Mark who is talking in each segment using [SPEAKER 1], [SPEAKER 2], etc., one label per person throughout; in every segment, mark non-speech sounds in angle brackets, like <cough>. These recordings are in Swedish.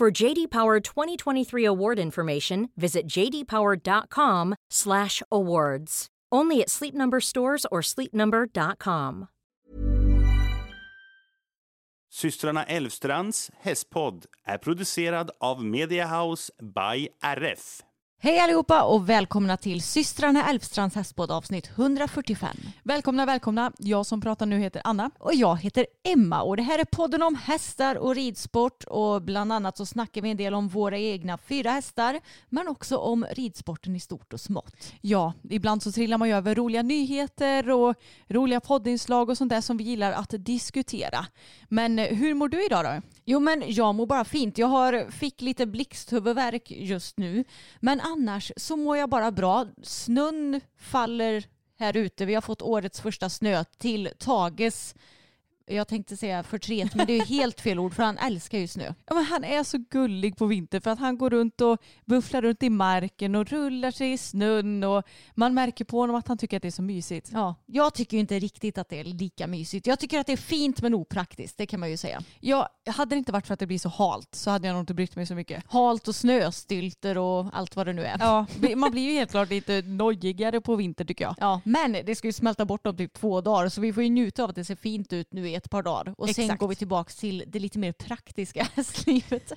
[SPEAKER 1] For JD Power 2023 award information, visit jdpower.com/awards. Only at Sleep Number stores or sleepnumber.com.
[SPEAKER 2] Systrarna Elvstrands hästpodd är producerad av Media House by RF.
[SPEAKER 3] Hej allihopa och välkomna till systrarna Älvstrands hästpodd avsnitt 145.
[SPEAKER 4] Välkomna, välkomna. Jag som pratar nu heter Anna.
[SPEAKER 3] Och jag heter Emma och det här är podden om hästar och ridsport och bland annat så snackar vi en del om våra egna fyra hästar men också om ridsporten i stort och smått.
[SPEAKER 4] Ja, ibland så trillar man ju över roliga nyheter och roliga poddinslag och sånt där som vi gillar att diskutera. Men eh, hur mår du idag då?
[SPEAKER 3] Jo men jag mår bara fint. Jag har, fick lite blixthuvudvärk just nu. Men annars så mår jag bara bra. Snön faller här ute. Vi har fått årets första snö till Tages jag tänkte säga förtret, men det är helt fel ord för han älskar ju snö.
[SPEAKER 4] Ja, men han är så gullig på vintern för att han går runt och bufflar runt i marken och rullar sig i snön och man märker på honom att han tycker att det är så mysigt.
[SPEAKER 3] Ja, jag tycker inte riktigt att det är lika mysigt. Jag tycker att det är fint men opraktiskt, det kan man ju säga.
[SPEAKER 4] Ja, hade det inte varit för att det blir så halt så hade jag nog inte brytt mig så mycket.
[SPEAKER 3] Halt och snöstylter och allt vad det nu är.
[SPEAKER 4] Ja, man blir ju helt klart lite nojigare på vinter tycker jag.
[SPEAKER 3] Ja, men det ska ju smälta bort om typ två dagar så vi får ju njuta av att det ser fint ut nu i ett par dagar. Och sen
[SPEAKER 4] Exakt.
[SPEAKER 3] går vi tillbaka till det lite mer praktiska <laughs> hästlivet.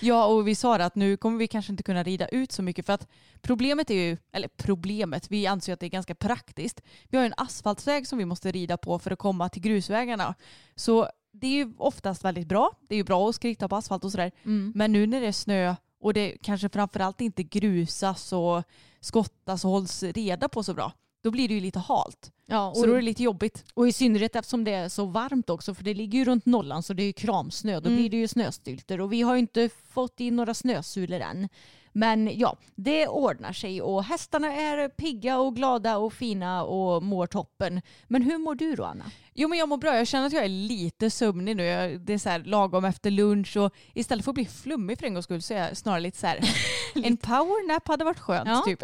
[SPEAKER 4] Ja, och vi sa det att nu kommer vi kanske inte kunna rida ut så mycket för att problemet är ju, eller problemet, vi anser att det är ganska praktiskt. Vi har en asfaltväg som vi måste rida på för att komma till grusvägarna. Så det är ju oftast väldigt bra. Det är ju bra att skritta på asfalt och sådär.
[SPEAKER 3] Mm.
[SPEAKER 4] Men nu när det är snö och det kanske framförallt inte grusas och skottas och hålls reda på så bra, då blir det ju lite halt.
[SPEAKER 3] Ja,
[SPEAKER 4] Så då är det lite jobbigt.
[SPEAKER 3] Och i synnerhet eftersom det är så varmt också för det ligger ju runt nollan så det är ju kramsnö. Då
[SPEAKER 4] Mm.
[SPEAKER 3] blir det ju snöstylter och vi har ju inte fått in några snösulor än. Men ja, det ordnar sig och hästarna är pigga och glada och fina och mår toppen. Men hur mår du då Anna?
[SPEAKER 4] Jo men jag mår bra. Jag känner att jag är lite sömnig nu. Jag, det är så här lagom efter lunch och istället för att bli flummig för en gångs skull så är jag snarare lite så här <laughs> en powernap hade varit skönt
[SPEAKER 3] Ja.
[SPEAKER 4] typ.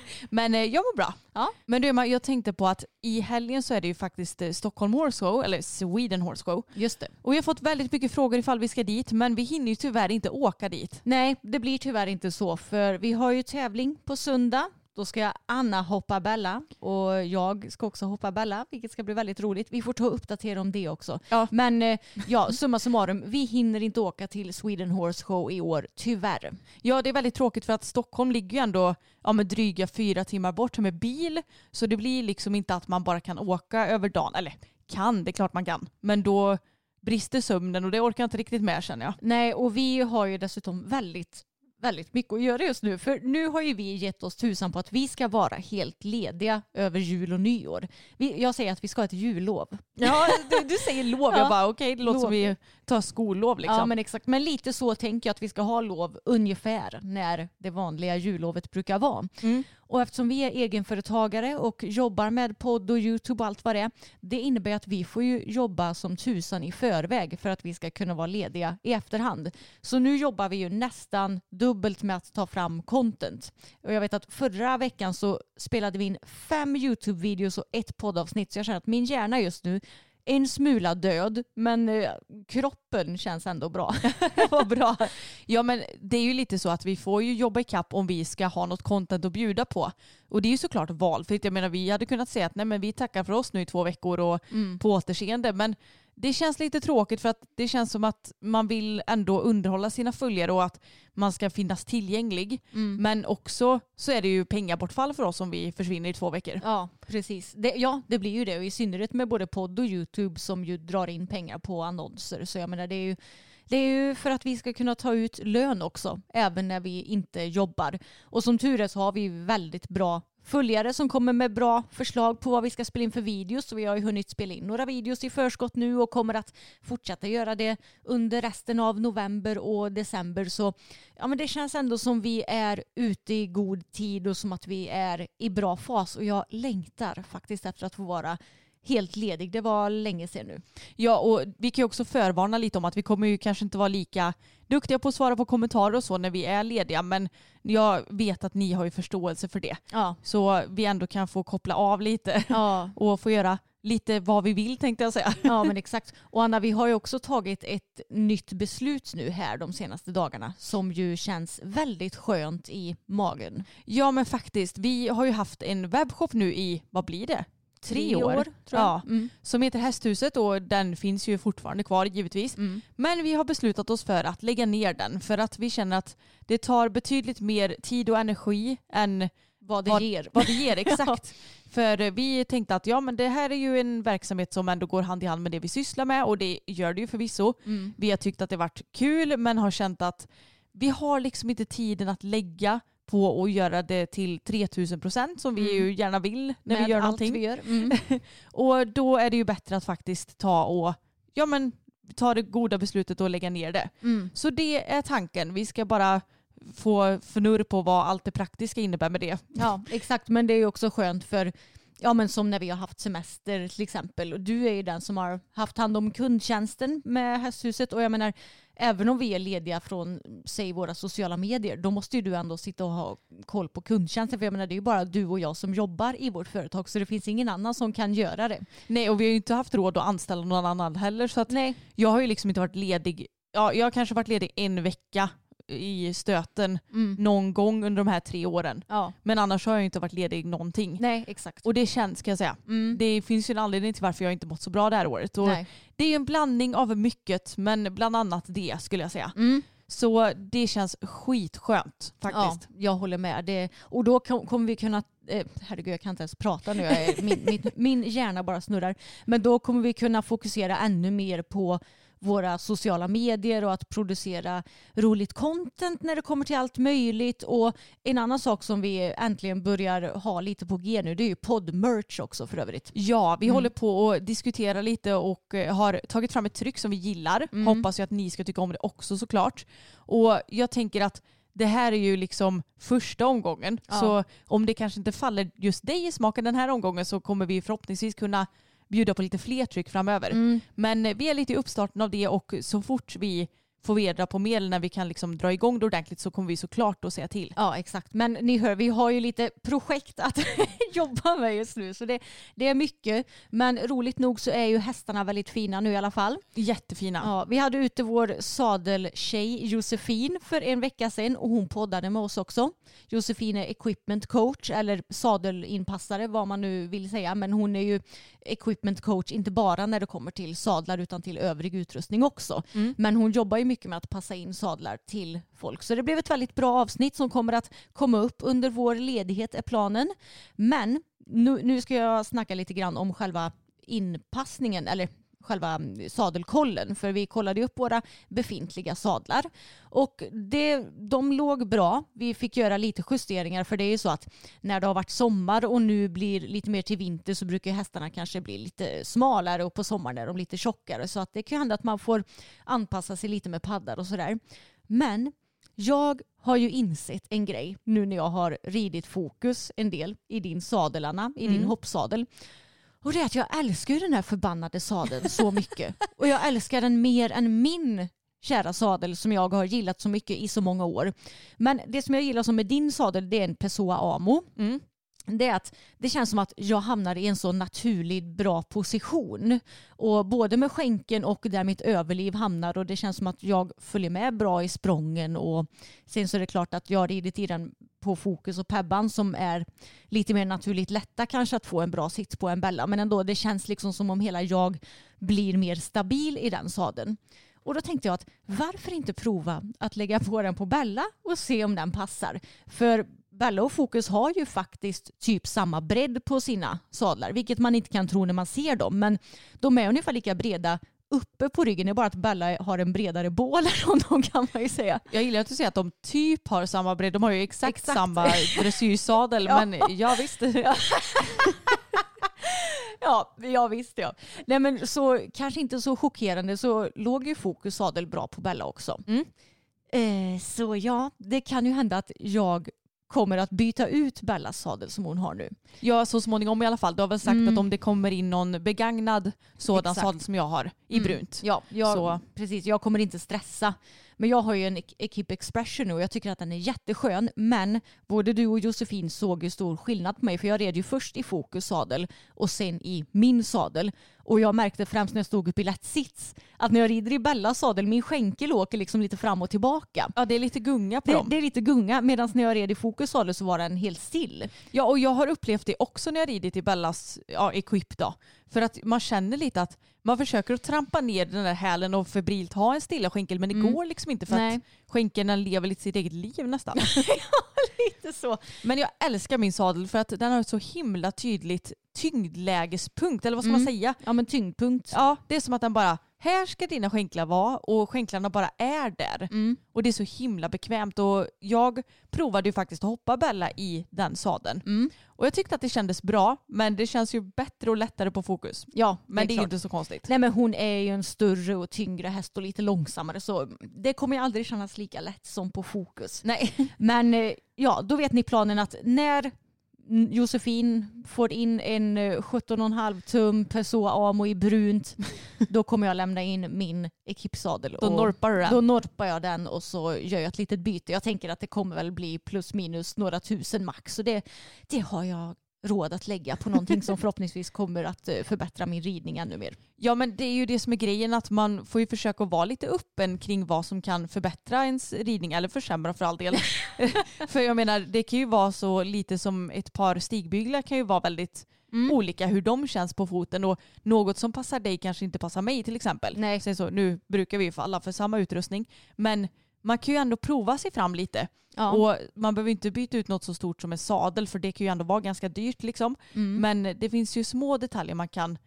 [SPEAKER 4] <laughs> men eh, jag mår bra.
[SPEAKER 3] Ja.
[SPEAKER 4] Men du Emma, jag tänkte på att i helgen så är det ju faktiskt eh, Stockholm Horse Show, eller Sweden Horse Show.
[SPEAKER 3] Just det.
[SPEAKER 4] Och vi har fått väldigt mycket frågor ifall vi ska dit men vi hinner ju tyvärr inte åka dit.
[SPEAKER 3] Nej, det blir tyvärr inte så för vi har ju tävling på söndag. Då ska Anna hoppa Bella och jag ska också hoppa Bella, vilket ska bli väldigt roligt. Vi får ta och uppdatera om det också.
[SPEAKER 4] Ja.
[SPEAKER 3] Men eh, ja, summa summarum, vi hinner inte åka till Sweden Horse Show i år, tyvärr.
[SPEAKER 4] Ja det är väldigt tråkigt för att Stockholm ligger ju ändå ja, med dryga fyra timmar bort med bil. Så det blir liksom inte att man bara kan åka över dagen. Eller kan, det är klart man kan. Men då brister sömnen och det orkar jag inte riktigt med känner jag.
[SPEAKER 3] Nej, och vi har ju dessutom väldigt väldigt mycket att göra just nu. För nu har ju vi gett oss tusan på att vi ska vara helt lediga över jul och nyår. Vi, jag säger att vi ska ha ett jullov.
[SPEAKER 4] Ja, <laughs> du, du säger lov.
[SPEAKER 3] Ja.
[SPEAKER 4] Jag bara okej, det låter
[SPEAKER 3] Lov.
[SPEAKER 4] som vi tar skollov liksom.
[SPEAKER 3] Ja men exakt, men lite så tänker jag att vi ska ha lov ungefär när det vanliga jullovet brukar vara.
[SPEAKER 4] Mm.
[SPEAKER 3] Och eftersom vi är egenföretagare och jobbar med podd och YouTube och allt vad det är, det innebär att vi får ju jobba som tusan i förväg för att vi ska kunna vara lediga i efterhand. Så nu jobbar vi ju nästan dubbelt med att ta fram content. Och jag vet att förra veckan så spelade vi in fem YouTube-videos och ett poddavsnitt så jag känner att min hjärna just nu en smula död men eh, kroppen känns ändå bra. <laughs>
[SPEAKER 4] Vad bra. Ja men det är ju lite så att vi får ju jobba ikapp om vi ska ha något content att bjuda på. Och det är ju såklart valfritt. Jag menar vi hade kunnat säga att nej men vi tackar för oss nu i två veckor och
[SPEAKER 3] Mm.
[SPEAKER 4] på återseende. Men det känns lite tråkigt för att det känns som att man vill ändå underhålla sina följare och att man ska finnas tillgänglig.
[SPEAKER 3] Mm.
[SPEAKER 4] Men också så är det ju pengabortfall för oss om vi försvinner i två veckor.
[SPEAKER 3] Ja, precis. Det, ja, det blir ju det. Och I synnerhet med både podd och YouTube som ju drar in pengar på annonser. Så jag menar, det är ju det är ju för att vi ska kunna ta ut lön också, även när vi inte jobbar. Och som tur är så har vi väldigt bra följare som kommer med bra förslag på vad vi ska spela in för videos. Så vi har ju hunnit spela in några videos i förskott nu och kommer att fortsätta göra det under resten av november och december. Så ja, men det känns ändå som vi är ute i god tid och som att vi är i bra fas. Och jag längtar faktiskt efter att få vara helt ledig. Det var länge sedan nu.
[SPEAKER 4] Ja, och vi kan ju också förvarna lite om att vi kommer ju kanske inte vara lika duktiga på att svara på kommentarer och så när vi är lediga, men jag vet att ni har ju förståelse för det.
[SPEAKER 3] Ja.
[SPEAKER 4] Så vi ändå kan få koppla av lite
[SPEAKER 3] Ja, <laughs>
[SPEAKER 4] och få göra lite vad vi vill tänkte jag säga.
[SPEAKER 3] ja men exakt. Och Anna, vi har ju också tagit ett nytt beslut nu här de senaste dagarna som ju känns väldigt skönt i magen.
[SPEAKER 4] Ja men faktiskt, vi har ju haft en webbshop nu i, vad blir det? Tre år,
[SPEAKER 3] tror jag.
[SPEAKER 4] Ja.
[SPEAKER 3] Mm.
[SPEAKER 4] Som heter Hästhuset och den finns ju fortfarande kvar givetvis.
[SPEAKER 3] Mm.
[SPEAKER 4] Men vi har beslutat oss för att lägga ner den för att vi känner att det tar betydligt mer tid och energi än
[SPEAKER 3] Vad det
[SPEAKER 4] Vad-
[SPEAKER 3] ger.
[SPEAKER 4] vad det ger <laughs> exakt. För eh, vi tänkte att ja men det här är ju en verksamhet som ändå går hand i hand med det vi sysslar med och det gör det ju förvisso.
[SPEAKER 3] Mm.
[SPEAKER 4] Vi har tyckt att det varit kul men har känt att vi har liksom inte tiden att lägga på att göra det till 3000 procent som vi
[SPEAKER 3] Mm.
[SPEAKER 4] ju gärna vill när
[SPEAKER 3] Med
[SPEAKER 4] vi gör
[SPEAKER 3] allt
[SPEAKER 4] någonting.
[SPEAKER 3] vi gör. <laughs> Mm.
[SPEAKER 4] Och då är det ju bättre att faktiskt ta och ja men ta det goda beslutet och lägga ner det.
[SPEAKER 3] Mm.
[SPEAKER 4] Så det är tanken. Vi ska bara få förnurr på vad allt det praktiska innebär med det.
[SPEAKER 3] Ja, exakt. Men det är ju också skönt för Ja men som när vi har haft semester till exempel. Och du är ju den som har haft hand om kundtjänsten med hästhuset. Och jag menar, även om vi är lediga från, säg våra sociala medier, då måste ju du ändå sitta och ha koll på kundtjänsten. För jag menar, det är ju bara du och jag som jobbar i vårt företag. Så det finns ingen annan som kan göra det.
[SPEAKER 4] Nej och vi har ju inte haft råd att anställa någon annan heller så att
[SPEAKER 3] Nej.
[SPEAKER 4] jag har ju liksom inte varit ledig. Ja, jag har kanske varit ledig en vecka i stöten
[SPEAKER 3] Mm.
[SPEAKER 4] någon gång under de här tre åren.
[SPEAKER 3] Ja.
[SPEAKER 4] Men annars har jag inte varit ledig någonting.
[SPEAKER 3] Nej, exakt.
[SPEAKER 4] Och det känns kan jag säga.
[SPEAKER 3] Mm.
[SPEAKER 4] Det finns ju en anledning till varför jag inte mått så bra det här året. Och
[SPEAKER 3] Nej.
[SPEAKER 4] det är ju en blandning av mycket men bland annat det skulle jag säga.
[SPEAKER 3] Mm.
[SPEAKER 4] Så det känns skitskönt
[SPEAKER 3] Ja,
[SPEAKER 4] faktiskt.
[SPEAKER 3] jag håller med. Det, och då kom, kommer vi kunna, eh, herregud jag kan inte ens prata nu, är, min, min, min hjärna bara snurrar. Men då kommer vi kunna fokusera ännu mer på våra sociala medier och att producera roligt content när det kommer till allt möjligt. Och en annan sak som vi äntligen börjar ha lite på G nu det är ju poddmerch också för övrigt.
[SPEAKER 4] Ja, vi
[SPEAKER 3] Mm.
[SPEAKER 4] håller på att diskutera lite och eh, har tagit fram ett tryck som vi gillar.
[SPEAKER 3] Mm.
[SPEAKER 4] Hoppas ju att ni ska tycka om det också såklart. Och jag tänker att det här är ju liksom första omgången.
[SPEAKER 3] Ja.
[SPEAKER 4] Så om det kanske inte faller just dig i smaken den här omgången så kommer vi förhoppningsvis kunna bjuda på lite fler tryck framöver.
[SPEAKER 3] Mm.
[SPEAKER 4] Men eh, vi är lite i uppstarten av det och så fort vi får reda på mer när vi kan liksom dra igång det ordentligt så kommer vi såklart att säga till.
[SPEAKER 3] Ja exakt, men ni hör vi har ju lite projekt att <laughs> jobba med just nu så det, det är mycket. Men roligt nog så är ju hästarna väldigt fina nu i alla fall.
[SPEAKER 4] Jättefina.
[SPEAKER 3] Ja, vi hade ute vår sadeltjej Josefin för en vecka sedan och hon poddade med oss också. Josefin är equipment coach eller sadelinpassare vad man nu vill säga men hon är ju equipment coach inte bara när det kommer till sadlar utan till övrig utrustning också.
[SPEAKER 4] Mm.
[SPEAKER 3] Men hon jobbar ju mycket med att passa in sadlar till folk. Så det blev ett väldigt bra avsnitt som kommer att komma upp under vår ledighet är planen. Men nu, nu ska jag snacka lite grann om själva inpassningen eller själva sadelkollen för vi kollade ju upp våra befintliga sadlar och det, de låg bra. Vi fick göra lite justeringar för det är ju så att när det har varit sommar och nu blir lite mer till vinter så brukar hästarna kanske bli lite smalare och på sommaren är de lite tjockare så att det kan hända att man får anpassa sig lite med paddar och sådär. Men jag har ju insett en grej nu när jag har ridit fokus en del i din sadel Anna, i din
[SPEAKER 4] Mm.
[SPEAKER 3] hoppsadel. Och det är att jag älskar ju den här förbannade sadeln så mycket. Och jag älskar den mer än min kära sadel som jag har gillat så mycket i så många år. Men det som jag gillar som med din sadel det är en Pessoa Amo.
[SPEAKER 4] Mm.
[SPEAKER 3] Det är att det känns som att jag hamnar i en så naturligt bra position. Och både med skänken och där mitt överliv hamnar och det känns som att jag följer med bra i sprången och sen så är det klart att jag har ridit i den på Fokus och Pebban som är lite mer naturligt lätta kanske att få en bra sits på än Bella. Men ändå, det känns liksom som om hela jag blir mer stabil i den sadeln. Och då tänkte jag att varför inte prova att lägga på den på Bella och se om den passar. För Bella och Fokus har ju faktiskt typ samma bredd på sina sadlar, vilket man inte kan tro när man ser dem. Men de är ungefär lika breda uppe på ryggen. Det är bara att Bella har en bredare bål <laughs> än dem kan man ju säga.
[SPEAKER 4] Jag gillar att du säger att de typ har samma bredd. De har ju exakt,
[SPEAKER 3] Exakt.
[SPEAKER 4] samma <laughs> dressyrsadel.
[SPEAKER 3] Ja.
[SPEAKER 4] Men ja visst. <laughs>
[SPEAKER 3] Ja, ja visst ja. Nej men så kanske inte så chockerande så låg ju Fokus sadel bra på Bella också.
[SPEAKER 4] Mm.
[SPEAKER 3] Eh, så ja, det kan ju hända att jag kommer att byta ut Bellas sadel som hon har nu.
[SPEAKER 4] Ja så småningom i alla fall. Du har väl sagt
[SPEAKER 3] Mm.
[SPEAKER 4] att om det kommer in någon begagnad sådan
[SPEAKER 3] Exakt.
[SPEAKER 4] sadel som jag har i
[SPEAKER 3] Mm.
[SPEAKER 4] brunt.
[SPEAKER 3] Ja, jag,
[SPEAKER 4] Så-
[SPEAKER 3] precis. Jag kommer inte stressa. Men jag har ju en Equip Expression nu och jag tycker att den är jätteskön. Men både du och Josefin såg ju stor skillnad på mig för jag red ju först i Fokus sadel och sen i min sadel. Och jag märkte främst när jag stod upp i lätt sits att när jag rider i Bellas sadel, min skänkel åker liksom lite fram och tillbaka.
[SPEAKER 4] Ja det är lite gunga på
[SPEAKER 3] Det,
[SPEAKER 4] dem.
[SPEAKER 3] det är lite gunga medan när jag red i Fokus sadel så var den helt still.
[SPEAKER 4] Ja och jag har upplevt det också när jag ridit i Bellas ja, equip då. För att man känner lite att man försöker att trampa ner den där hälen och febrilt ha en stilla skänkel men det
[SPEAKER 3] Mm.
[SPEAKER 4] går liksom inte för
[SPEAKER 3] Nej.
[SPEAKER 4] att skänkeln lever lite sitt eget liv nästan. <laughs>
[SPEAKER 3] Lite så.
[SPEAKER 4] Men jag älskar min sadel för att den har ett så himla tydligt tyngdlägespunkt eller vad ska
[SPEAKER 3] Mm.
[SPEAKER 4] man säga?
[SPEAKER 3] Ja men tyngdpunkt.
[SPEAKER 4] Ja det är som att den bara här ska dina skänklar vara och skänklarna bara är där.
[SPEAKER 3] Mm.
[SPEAKER 4] Och det är så himla bekvämt och jag provade ju faktiskt att hoppa Bella i den sadeln.
[SPEAKER 3] Mm.
[SPEAKER 4] Och jag tyckte att det kändes bra men det känns ju bättre och lättare på fokus.
[SPEAKER 3] Ja,
[SPEAKER 4] Men det är ju inte så konstigt.
[SPEAKER 3] Nej men hon är ju en större och tyngre häst och lite långsammare så det kommer ju aldrig kännas lika lätt som på fokus.
[SPEAKER 4] Nej.
[SPEAKER 3] Men eh, ja, då vet ni planen att när Josefin får in en eh, 17,5 tum Pessoa Amo i brunt då kommer jag lämna in min ekipsadel.
[SPEAKER 4] Då norpar du den.
[SPEAKER 3] Då norpar jag den och så gör jag ett litet byte. Jag tänker att det kommer väl bli plus minus några tusen max. Så det, det har jag råd att lägga på någonting som förhoppningsvis kommer att eh, förbättra min ridning ännu mer.
[SPEAKER 4] Ja men det är ju det som är grejen att man får ju försöka vara lite öppen kring vad som kan förbättra ens ridning eller försämra för all del. <laughs> för jag menar det kan ju vara så lite som ett par stigbyglar kan ju vara väldigt
[SPEAKER 3] Mm.
[SPEAKER 4] olika hur de känns på foten och något som passar dig kanske inte passar mig till exempel.
[SPEAKER 3] Nej.
[SPEAKER 4] Så, nu brukar vi ju falla för samma utrustning men man kan ju ändå prova sig fram lite.
[SPEAKER 3] Ja.
[SPEAKER 4] Och man behöver inte byta ut något så stort som en sadel för det kan ju ändå vara ganska dyrt liksom.
[SPEAKER 3] Mm.
[SPEAKER 4] Men det finns ju små detaljer man kan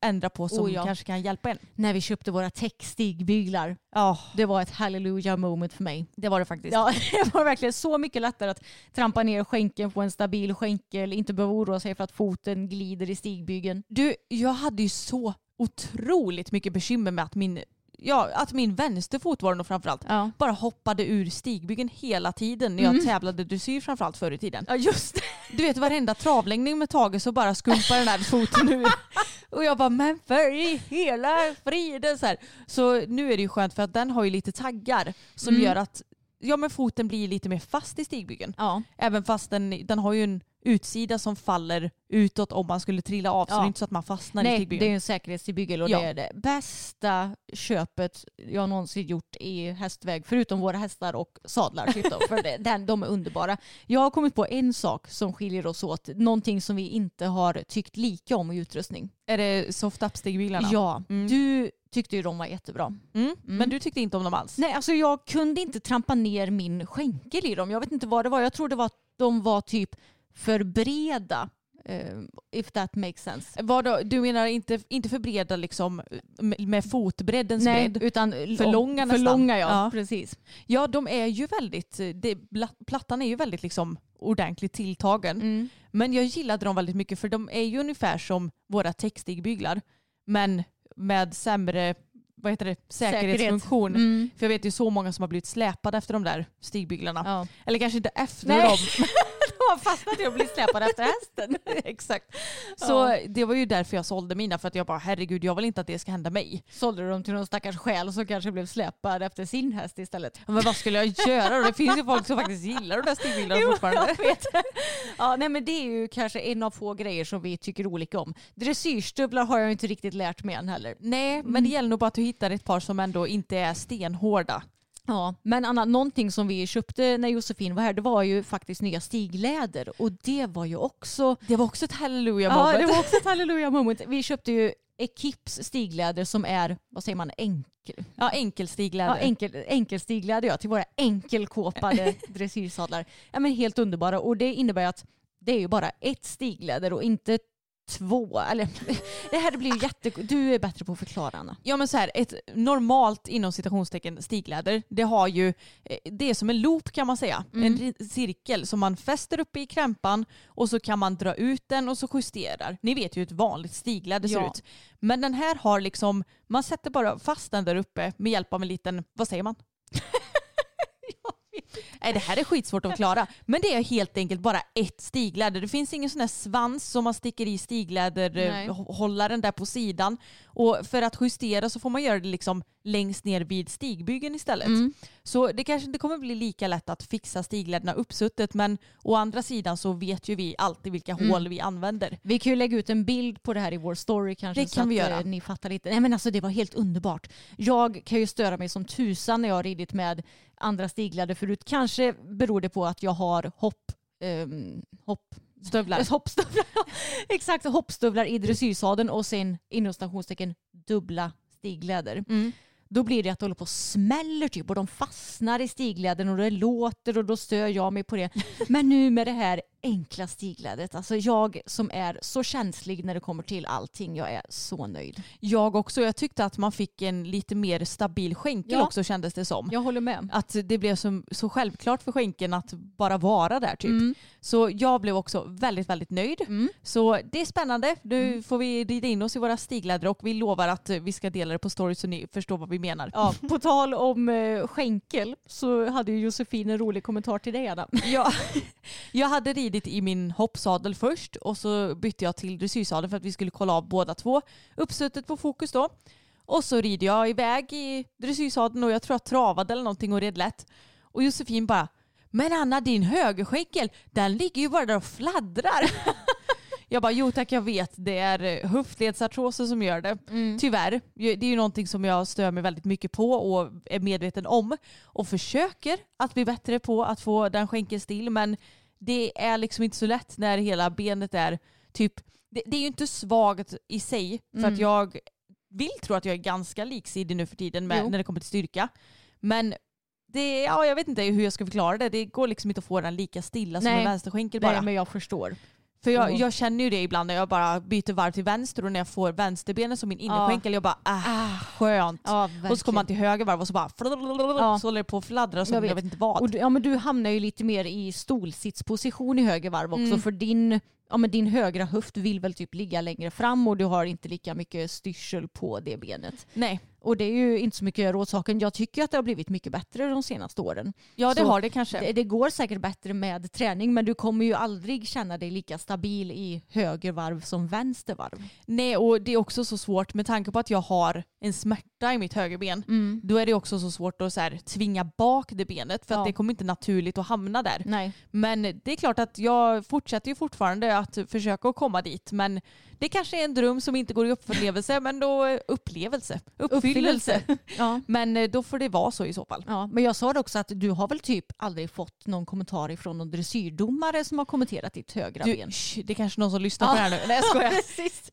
[SPEAKER 4] ändra på som
[SPEAKER 3] Oh, ja.
[SPEAKER 4] kanske kan hjälpa en.
[SPEAKER 3] när vi köpte våra textigbyglar.
[SPEAKER 4] Ja,
[SPEAKER 3] Det var ett hallelujah moment för mig.
[SPEAKER 4] det var det faktiskt.
[SPEAKER 3] Ja, <laughs> det var verkligen så mycket lättare att trampa ner skänkeln på en stabil skänkel, inte behöva oroa sig för att foten glider i stigbygeln.
[SPEAKER 4] Du, jag hade ju så otroligt mycket bekymmer med att min, ja, att min vänsterfot var det nog framförallt,
[SPEAKER 3] Ja,
[SPEAKER 4] bara hoppade ur stigbyggen hela tiden när jag
[SPEAKER 3] Mm.
[SPEAKER 4] tävlade dressyr framförallt förr i tiden.
[SPEAKER 3] ja just det.
[SPEAKER 4] Du vet varenda travlängning med Tage så bara skumpar den här foten ur. <laughs> Och jag bara, men för i hela friden så här. Så nu är det ju skönt för att den har ju lite taggar som
[SPEAKER 3] Mm.
[SPEAKER 4] gör att ja, men foten blir lite mer fast i stigbyggen.
[SPEAKER 3] Ja,
[SPEAKER 4] Även fast den, den har ju en utsida som faller utåt om man skulle trilla av. Så
[SPEAKER 3] Ja.
[SPEAKER 4] det är inte så att man fastnar i
[SPEAKER 3] nej,
[SPEAKER 4] stigbyggen.
[SPEAKER 3] det är en säkerhetsstigbygel och
[SPEAKER 4] Ja.
[SPEAKER 3] det är det bästa köpet jag någonsin gjort i hästväg, förutom våra hästar och sadlar. För det, den, de är underbara. Jag har kommit på en sak som skiljer oss åt, någonting som vi inte har tyckt lika om i utrustning.
[SPEAKER 4] Är det soft up-stigbilarna?
[SPEAKER 3] Ja,
[SPEAKER 4] Mm.
[SPEAKER 3] du tyckte ju de var jättebra.
[SPEAKER 4] Mm. Men du tyckte inte om dem alls?
[SPEAKER 3] Nej, alltså jag kunde inte trampa ner min skänkel i dem. Jag vet inte vad det var. Jag tror det var att de var typ för breda. eh, if that makes sense.
[SPEAKER 4] Vad då, du menar inte, inte för breda liksom med, med fotbreddens
[SPEAKER 3] Nej,
[SPEAKER 4] bredd?
[SPEAKER 3] utan
[SPEAKER 4] För långa
[SPEAKER 3] För
[SPEAKER 4] nästan.
[SPEAKER 3] långa ja,
[SPEAKER 4] Ja.
[SPEAKER 3] precis.
[SPEAKER 4] Ja, de är ju väldigt, det, plattan är ju väldigt liksom ordentligt tilltagen.
[SPEAKER 3] Mm.
[SPEAKER 4] Men jag gillade dem väldigt mycket för de är ju ungefär som våra textigbyglar. Men med sämre vad heter det, säkerhetsfunktion.
[SPEAKER 3] Mm.
[SPEAKER 4] För jag vet ju så många som har blivit släpade efter de där stigbyglarna.
[SPEAKER 3] Ja.
[SPEAKER 4] Eller kanske inte efter
[SPEAKER 3] Nej.
[SPEAKER 4] dem. <laughs>
[SPEAKER 3] Har fastnat i att bli släpade efter hästen. <laughs>
[SPEAKER 4] Exakt. Så
[SPEAKER 3] Ja.
[SPEAKER 4] det var ju därför jag sålde mina. För att jag bara herregud jag vill inte att det ska hända mig.
[SPEAKER 3] Sålde du dem till någon stackars själ som kanske blev släpad efter sin häst istället.
[SPEAKER 4] Men vad skulle jag göra då? Det finns ju folk som faktiskt gillar de där stigbyglarna <laughs> fortfarande. <laughs>
[SPEAKER 3] Ja, nej, men det är ju kanske en av få grejer som vi tycker olika om. Dressyrstövlar har jag inte riktigt lärt mig än heller.
[SPEAKER 4] Nej, men det gäller nog bara att du hittar ett par som ändå inte är stenhårda.
[SPEAKER 3] Ja, men Anna, någonting som vi köpte när Josefin var här det var ju faktiskt nya stigläder och det var ju också
[SPEAKER 4] Det var också ett halleluja
[SPEAKER 3] Ja,
[SPEAKER 4] moment.
[SPEAKER 3] det var också ett <laughs> halleluja moment. Vi köpte ju Ekips stigläder som är, vad säger man, enkel.
[SPEAKER 4] Ja, enkelstigläder.
[SPEAKER 3] Ja, enkel, enkelstigläder ja, till våra enkelkåpade <laughs> dressyrsadlar. Ja, men helt underbara och det innebär att det är ju bara ett stigläder och inte två. Eller, <laughs> det här blir ju jätte... Du är bättre på att förklara Anna.
[SPEAKER 4] Ja men så här, ett normalt inom citationstecken stigläder, det har ju, eh, det är som en loop kan man säga.
[SPEAKER 3] Mm.
[SPEAKER 4] En cirkel som man fäster uppe i krämpan och så kan man dra ut den och så justerar. Ni vet ju hur ett vanligt stigläder ser
[SPEAKER 3] Ja.
[SPEAKER 4] ut. Men den här har liksom, man sätter bara fast den där uppe med hjälp av en liten, vad säger man? <laughs> <laughs> Nej det här är skitsvårt att klara. Men det är helt enkelt bara ett stigläder. Det finns ingen sån här svans som man sticker i stigläderhållaren där på sidan. Och för att justera så får man göra det liksom längst ner vid stigbygeln istället.
[SPEAKER 3] Mm.
[SPEAKER 4] Så det kanske inte kommer bli lika lätt att fixa stigläderna uppsuttet men å andra sidan så vet ju vi alltid vilka
[SPEAKER 3] Mm.
[SPEAKER 4] hål vi använder.
[SPEAKER 3] Vi kan ju lägga ut en bild på det här i vår story kanske.
[SPEAKER 4] Det
[SPEAKER 3] så
[SPEAKER 4] kan
[SPEAKER 3] att
[SPEAKER 4] vi göra.
[SPEAKER 3] eh, ni fattar lite. Nej men alltså det var helt underbart. Jag kan ju störa mig som tusan när jag har ridit med andra stigläder förut. Kanske beror det på att jag har hopp... ehm, hopp
[SPEAKER 4] Stövlar. <laughs>
[SPEAKER 3] Hoppstövlar. Exakt, hoppstövlar i dressyrsadeln och sen inom stationstecken dubbla stigläder.
[SPEAKER 4] Mm.
[SPEAKER 3] Då blir det att det håller på och smäller typ och de fastnar i stiglädern och det låter och då stör jag mig på det. <laughs> Men nu med det här enkla stiglädret, alltså jag som är så känslig när det kommer till allting, jag är så nöjd.
[SPEAKER 4] Jag också. Jag tyckte att man fick en lite mer stabil skänkel
[SPEAKER 3] Ja.
[SPEAKER 4] också kändes det som.
[SPEAKER 3] Jag håller med.
[SPEAKER 4] Att det blev så, så självklart för skänken att bara vara där typ.
[SPEAKER 3] Mm.
[SPEAKER 4] Så jag blev också väldigt, väldigt nöjd.
[SPEAKER 3] Mm.
[SPEAKER 4] Så det är spännande. Nu får vi rida in oss i våra stigläder och vi lovar att vi ska dela det på story så ni förstår vad vi menar.
[SPEAKER 3] Ja, på tal om eh, skänkel så hade ju Josefin en rolig kommentar till dig Anna.
[SPEAKER 4] Ja, <laughs> jag hade ridit i min hoppsadel först och så bytte jag till dressyrsadel för att vi skulle kolla av båda två. Uppsuttet på fokus då. Och så rider jag iväg i dressyrsadeln och jag tror jag travade eller någonting och red lätt. Och Josefin bara Men Anna din högerskänkel den ligger ju bara där och fladdrar. <laughs> Jag bara jo tack jag vet det är eh, höftledsartroser som gör det. Tyvärr. Det är ju någonting som jag stör mig väldigt mycket på och är medveten om. Och försöker att bli bättre på att få den skänkeln still. Men det är liksom inte så lätt när hela benet är typ, det, det är ju inte svagt i sig. För
[SPEAKER 3] Mm.
[SPEAKER 4] att jag vill tro att jag är ganska liksidig nu för tiden med,
[SPEAKER 3] Jo.
[SPEAKER 4] när det kommer till styrka. Men det, ja, jag vet inte hur jag ska förklara det. Det går liksom inte att få den lika stilla som
[SPEAKER 3] Nej.
[SPEAKER 4] en vänsterskänkel bara.
[SPEAKER 3] Nej men jag förstår.
[SPEAKER 4] För jag, jag känner ju det ibland när jag bara byter varv till vänster och när jag får vänsterbenet som min innerskänkel, jag bara ah, skönt.
[SPEAKER 3] Ja,
[SPEAKER 4] och så kommer man till höger varv och så bara
[SPEAKER 3] Ja.
[SPEAKER 4] så håller det på att fladdra som
[SPEAKER 3] Jag
[SPEAKER 4] jag
[SPEAKER 3] vet.
[SPEAKER 4] inte vad.
[SPEAKER 3] Du, ja, men du hamnar ju lite mer i stolsitsposition i höger varv också
[SPEAKER 4] Mm.
[SPEAKER 3] för din, ja, men din högra höft vill väl typ ligga längre fram och du har inte lika mycket styrsel på det benet.
[SPEAKER 4] Nej,
[SPEAKER 3] Och det är ju inte så mycket att göra åt saken. Jag tycker att det har blivit mycket bättre de senaste åren.
[SPEAKER 4] ja det
[SPEAKER 3] Så
[SPEAKER 4] har det kanske.
[SPEAKER 3] Det, det går säkert bättre med träning men du kommer ju aldrig känna dig lika stabil i höger varv som vänster varv.
[SPEAKER 4] Nej och det är också så svårt med tanke på att jag har en smärta i mitt högerben. Då är det också så svårt att så här, tvinga bak det benet för
[SPEAKER 3] Ja.
[SPEAKER 4] att det kommer inte naturligt att hamna där.
[SPEAKER 3] Nej.
[SPEAKER 4] Men det är klart att jag fortsätter ju fortfarande att försöka att komma dit. Men det kanske är en dröm som inte går i upplevelse, men då upplevelse. Uppfyllelse. <laughs>
[SPEAKER 3] Ja.
[SPEAKER 4] Men eh, då får det vara så i så fall.
[SPEAKER 3] Ja, men jag sa det också att du har väl typ aldrig fått någon kommentar ifrån någon dressyrdomare som har kommenterat ditt högra
[SPEAKER 4] Du,
[SPEAKER 3] ben?
[SPEAKER 4] sh, det är kanske någon som lyssnar på det här nu. Nej jag skojar.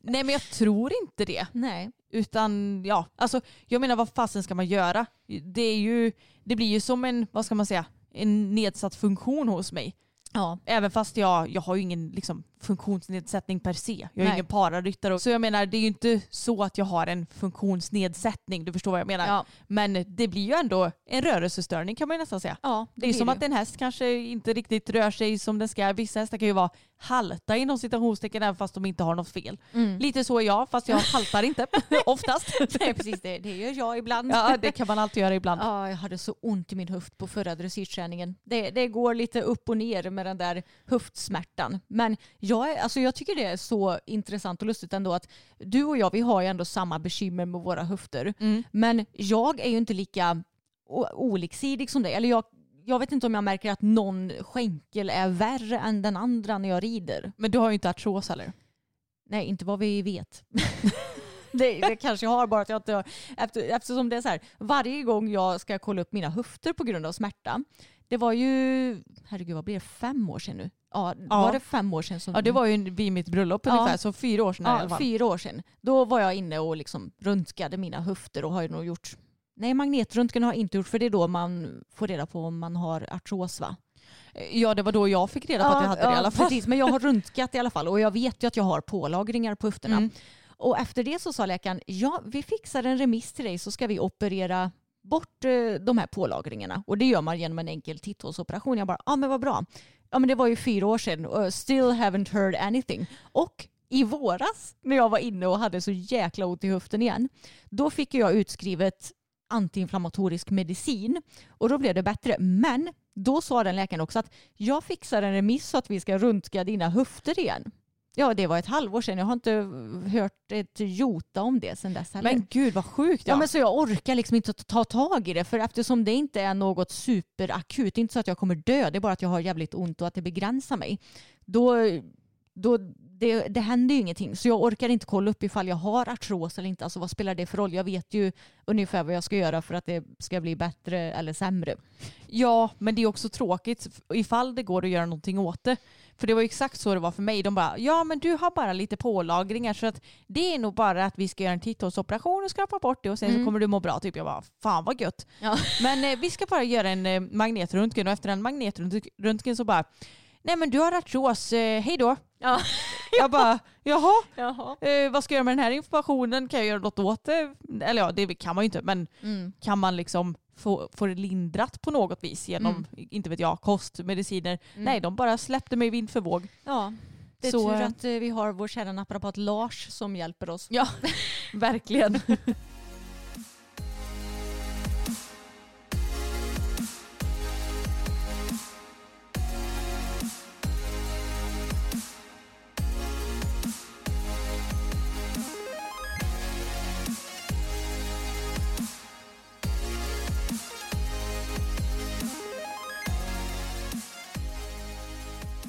[SPEAKER 4] <laughs> Nej men jag tror inte det.
[SPEAKER 3] Nej.
[SPEAKER 4] Utan ja, alltså jag menar vad fasen ska man göra? Det är ju, det blir ju som en, vad ska man säga, en nedsatt funktion hos mig.
[SPEAKER 3] Ja.
[SPEAKER 4] Även fast jag, jag har ju ingen liksom, funktionsnedsättning per se. Jag är
[SPEAKER 3] Nej.
[SPEAKER 4] ingen pararyttare. Så jag menar det är ju inte så att jag har en funktionsnedsättning. Du förstår vad jag menar.
[SPEAKER 3] Ja.
[SPEAKER 4] Men det blir ju ändå en rörelsestörning kan man ju nästan säga.
[SPEAKER 3] ja
[SPEAKER 4] Det är ju
[SPEAKER 3] blir
[SPEAKER 4] som att en häst kanske inte riktigt rör sig som den ska. Vissa hästar kan ju vara halta inom citationstecken även fast de inte har något fel.
[SPEAKER 3] Mm.
[SPEAKER 4] Lite så är jag fast jag haltar inte <laughs> oftast. <laughs>
[SPEAKER 3] Nej, precis. Det, det gör jag ibland.
[SPEAKER 4] Ja det kan man alltid göra ibland.
[SPEAKER 3] Ja, jag hade så ont i min höft på förra dressyrträningen. Det, det går lite upp och ner med den där höftsmärtan. Men jag, alltså jag tycker det är så intressant och lustigt ändå att du och jag vi har ju ändå samma bekymmer med våra höfter.
[SPEAKER 4] Mm.
[SPEAKER 3] Men jag är ju inte lika oliksidig som dig. Eller jag, jag vet inte om jag märker att någon skänkel är värre än den andra när jag rider.
[SPEAKER 4] Men du har ju inte artros heller.
[SPEAKER 3] Nej, inte vad vi vet. <laughs> <laughs> det, det kanske jag har bara att jag inte har, efter, eftersom det är så här, varje gång jag ska kolla upp mina höfter på grund av smärta, det var ju, herregud vad blir det, fem år sedan nu? Ja,
[SPEAKER 4] Ja.
[SPEAKER 3] var det fem år sedan? Som,
[SPEAKER 4] Ja det var ju vid mitt bröllop
[SPEAKER 3] Ja.
[SPEAKER 4] ungefär, så fyra år sedan i alla
[SPEAKER 3] ja,
[SPEAKER 4] fall.
[SPEAKER 3] fyra år sedan. Då var jag inne och liksom röntgade mina höfter och har ju nog gjort, nej magnetröntgen har jag inte gjort för det är då man får reda på om man har artros va?
[SPEAKER 4] Ja det var då jag fick reda på att jag hade det i alla fall.
[SPEAKER 3] Precis, men jag har röntgat i alla fall och jag vet ju att jag har pålagringar på höfterna.
[SPEAKER 4] Mm.
[SPEAKER 3] Och efter det så sa läkaren, ja vi fixar en remiss till dig så ska vi operera bort eh, de här pålagringarna. Och det gör man genom en enkel titthålsoperation. Jag bara, ja men vad bra. Ja men det var ju fyra år sedan och still haven't heard anything. Och i våras när jag var inne och hade så jäkla ont i höften igen, då fick jag utskrivet antiinflammatorisk medicin och då blev det bättre. Men då sa den läkaren också att jag fixar en remiss så att vi ska röntga dina höfter igen. Ja, det var ett halvår sedan. Jag har inte hört ett jota om det sedan dess heller.
[SPEAKER 4] Men gud vad sjukt
[SPEAKER 3] Ja.
[SPEAKER 4] ja.
[SPEAKER 3] men så jag orkar liksom inte ta tag i det för eftersom det inte är något superakut, det är inte så att jag kommer dö, det är bara att jag har jävligt ont och att det begränsar mig. Då, då det, det händer ju ingenting så jag orkar inte kolla upp ifall jag har artros eller inte. Alltså vad spelar det för roll? Jag vet ju ungefär vad jag ska göra för att det ska bli bättre eller sämre.
[SPEAKER 4] Ja, men det är också tråkigt ifall det går att göra någonting åt det. För det var ju exakt så det var för mig. De bara, ja men du har bara lite pålagringar så att det är nog bara att vi ska göra en titthålsoperation och skrapa bort det och sen så
[SPEAKER 3] Mm.
[SPEAKER 4] kommer du må bra. Typ jag bara, fan vad gött.
[SPEAKER 3] Ja. <laughs>
[SPEAKER 4] Men eh, vi ska bara göra en eh, magnetröntgen och efter den magnetröntgen så bara, nej men du har artros, eh, hej då.
[SPEAKER 3] Ja.
[SPEAKER 4] Jag bara, jaha, <laughs>
[SPEAKER 3] Jaha.
[SPEAKER 4] eh, vad ska jag göra med den här informationen? Kan jag göra något åt det? Eller ja, det kan man ju inte, men
[SPEAKER 3] Mm.
[SPEAKER 4] kan man liksom få, få det lindrat på något vis genom,
[SPEAKER 3] Mm.
[SPEAKER 4] inte vet jag, kost, mediciner.
[SPEAKER 3] Mm.
[SPEAKER 4] Nej, de bara släppte mig vind för våg.
[SPEAKER 3] Ja. Det är
[SPEAKER 4] Så,
[SPEAKER 3] tur att eh, vi har vår kära naprapat Lars som hjälper oss.
[SPEAKER 4] Ja, <laughs> verkligen. <laughs>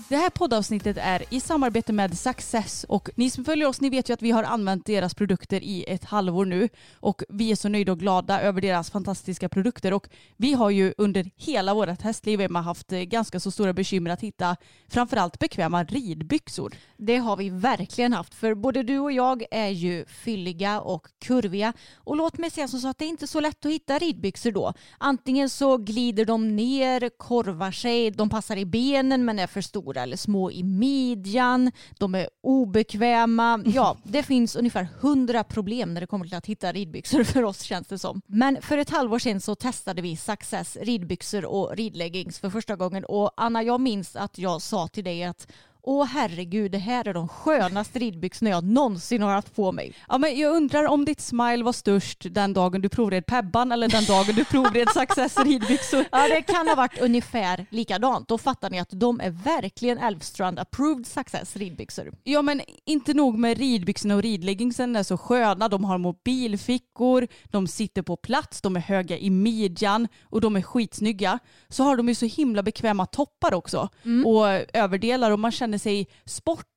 [SPEAKER 4] Det här poddavsnittet är i samarbete med Success och ni som följer oss ni vet ju att vi har använt deras produkter i ett halvår nu och vi är så nöjda och glada över deras fantastiska produkter och vi har ju under hela vårt hästliv Emma, haft eh, ganska så stora bekymmer att hitta framförallt bekväma ridbyxor.
[SPEAKER 3] Det har vi verkligen haft för både du och jag är ju fylliga och kurviga och låt mig säga som så att det är inte så lätt att hitta ridbyxor då. Antingen så glider de ner, korvar sig, de passar i benen men är för stora eller små i midjan, de är obekväma. Ja, <laughs> det finns ungefär hundra problem när det kommer till att hitta ridbyxor för oss känns det som. Men för ett halvår sedan så testade vi Success ridbyxor och ridleggings för första gången och Anna jag minns att jag sa till dig att Åh herregud, det här är de skönaste ridbyxorna jag någonsin har haft på mig.
[SPEAKER 4] Ja, men jag undrar om ditt smile var störst den dagen du provred Pebban eller den dagen du provred Success ridbyxor.
[SPEAKER 3] Ja, det kan ha varit ungefär likadant. Då fattar ni att de är verkligen Elfstrand approved success ridbyxor.
[SPEAKER 4] Ja men inte nog med ridbyxorna och ridleggingsen är så sköna. De har mobilfickor, de sitter på plats, de är höga i midjan och de är skitsnygga. Så har de ju så himla bekväma toppar också och överdelar och man känner sig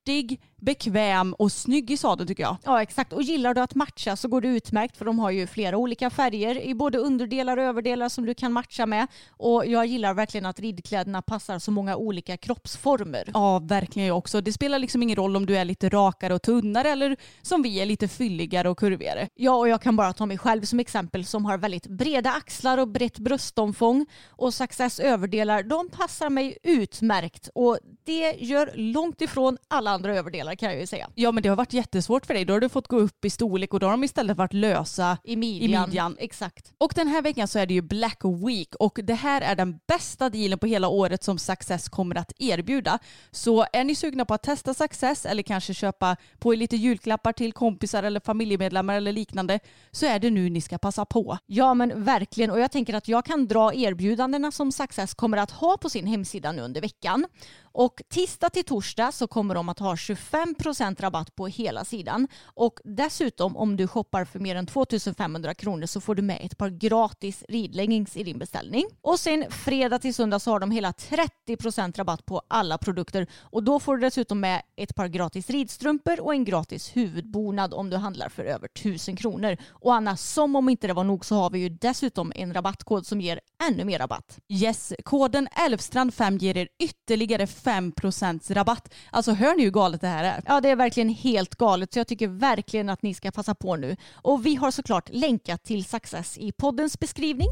[SPEAKER 4] sportig, bekväm och snygg i sadeln tycker jag.
[SPEAKER 3] Ja, exakt. Och gillar du att matcha så går det utmärkt för de har ju flera olika färger i både underdelar och överdelar som du kan matcha med. Och jag gillar verkligen att ridkläderna passar så många olika kroppsformer.
[SPEAKER 4] Ja, verkligen jag också. Det spelar liksom ingen roll om du är lite rakare och tunnare eller som vi är lite fylligare och kurvigare.
[SPEAKER 3] Ja, och jag kan bara ta mig själv som exempel som har väldigt breda axlar och brett bröstomfång. Och Success överdelar, de passar mig utmärkt. Och det gör långt ifrån alla andra överdelar kan jag ju säga.
[SPEAKER 4] Ja men det har varit jättesvårt för dig. Då har du fått gå upp i storlek och då har de istället varit lösa
[SPEAKER 3] I midjan.
[SPEAKER 4] I midjan.
[SPEAKER 3] Exakt.
[SPEAKER 4] Och den här veckan så är det ju Black Week och det här är den bästa dealen på hela året som Success kommer att erbjuda. Så är ni sugna på att testa Success eller kanske köpa på er lite julklappar till kompisar eller familjemedlemmar eller liknande så är det nu ni ska passa på.
[SPEAKER 3] Ja men verkligen och jag tänker att jag kan dra erbjudandena som Success kommer att ha på sin hemsida nu under veckan. Och tisdag till torsdag så kommer de att ha 25% rabatt på hela sidan. Och dessutom om du shoppar för mer än 2500 kronor så får du med ett par gratis ridleggings i din beställning. Och sen fredag till söndag så har de hela 30% rabatt på alla produkter och då får du dessutom med ett par gratis ridstrumpor och en gratis huvudbonad om du handlar för över 1000 kronor. Och Anna, som om inte det var nog så har vi ju dessutom en rabattkod som ger ännu mer rabatt.
[SPEAKER 4] Yes, koden Älvstrand5 ger er ytterligare 5% rabatt. Alltså hör ni hur galet det här är?
[SPEAKER 3] Ja, det är verkligen helt galet så jag tycker verkligen att ni ska passa på nu. Och vi har såklart länkat till Success i poddens beskrivning.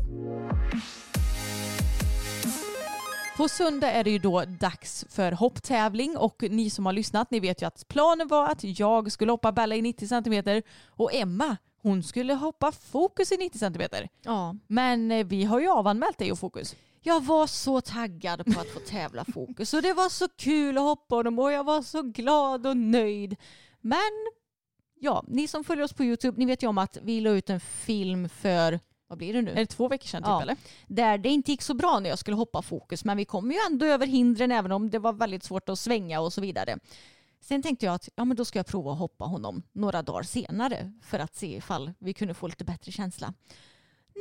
[SPEAKER 4] På söndag är det ju då dags för hopptävling och ni som har lyssnat ni vet ju att planen var att jag skulle hoppa Bella i 90 cm och Emma hon skulle hoppa fokus i 90 cm.
[SPEAKER 3] Ja.
[SPEAKER 4] Men eh, vi har ju avanmält dig och fokus.
[SPEAKER 3] Jag var så taggad på att få tävla fokus och det var så kul att hoppa honom och jag var så glad och nöjd. Men ja, ni som följer oss på Youtube, ni vet ju om att vi la ut en film för, vad blir det nu?
[SPEAKER 4] Är det två veckor sedan typ
[SPEAKER 3] Ja.
[SPEAKER 4] eller?
[SPEAKER 3] Där det inte gick så bra när jag skulle hoppa fokus men vi kom ju ändå över hindren även om det var väldigt svårt att svänga och så vidare. Sen tänkte jag att ja, men då ska jag prova att hoppa honom några dagar senare för att se ifall vi kunde få lite bättre känsla.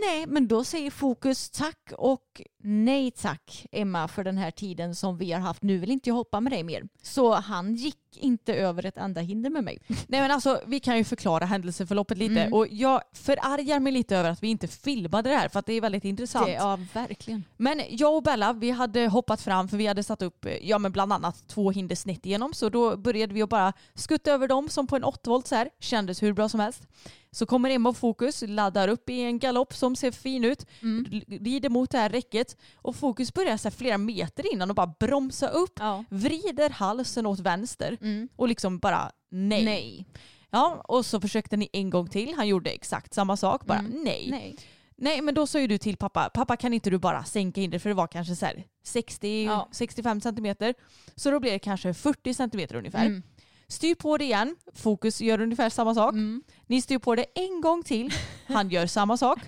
[SPEAKER 3] Nej, men då säger Fokus tack och nej tack Emma för den här tiden som vi har haft. Nu vill inte jag hoppa med dig mer. Så han gick inte över ett enda hinder med mig. <laughs>
[SPEAKER 4] Nej men alltså vi kan ju förklara händelseförloppet lite
[SPEAKER 3] Mm.
[SPEAKER 4] och jag förargar mig lite över att vi inte filmade det här för att det är väldigt intressant.
[SPEAKER 3] Det, ja, verkligen.
[SPEAKER 4] Men jag och Bella vi hade hoppat fram för vi hade satt upp ja, men bland annat två hinder snett igenom så då började vi att bara skutta över dem som på en 8 volt så här. Kändes hur bra som helst. Så kommer Emma Fokus, laddar upp i en galopp som ser fin ut,
[SPEAKER 3] Mm.
[SPEAKER 4] rider mot det här räcket och Fokus börjar så flera meter innan och bara bromsa upp,
[SPEAKER 3] Ja.
[SPEAKER 4] vrider halsen åt vänster
[SPEAKER 3] Mm.
[SPEAKER 4] och liksom bara nej.
[SPEAKER 3] Nej.
[SPEAKER 4] Ja, och så försökte ni en gång till. Han gjorde exakt samma sak. Bara
[SPEAKER 3] Mm.
[SPEAKER 4] nej. nej.
[SPEAKER 3] Nej.
[SPEAKER 4] men då sa ju du till pappa, pappa kan inte du bara sänka hindret för det var kanske så här 60,
[SPEAKER 3] Ja.
[SPEAKER 4] 65 centimeter. Så då blir det kanske 40 centimeter ungefär.
[SPEAKER 3] Mm.
[SPEAKER 4] Styr på det igen. Fokus gör ungefär samma sak.
[SPEAKER 3] Mm.
[SPEAKER 4] Ni styr på det en gång till. Han gör samma sak.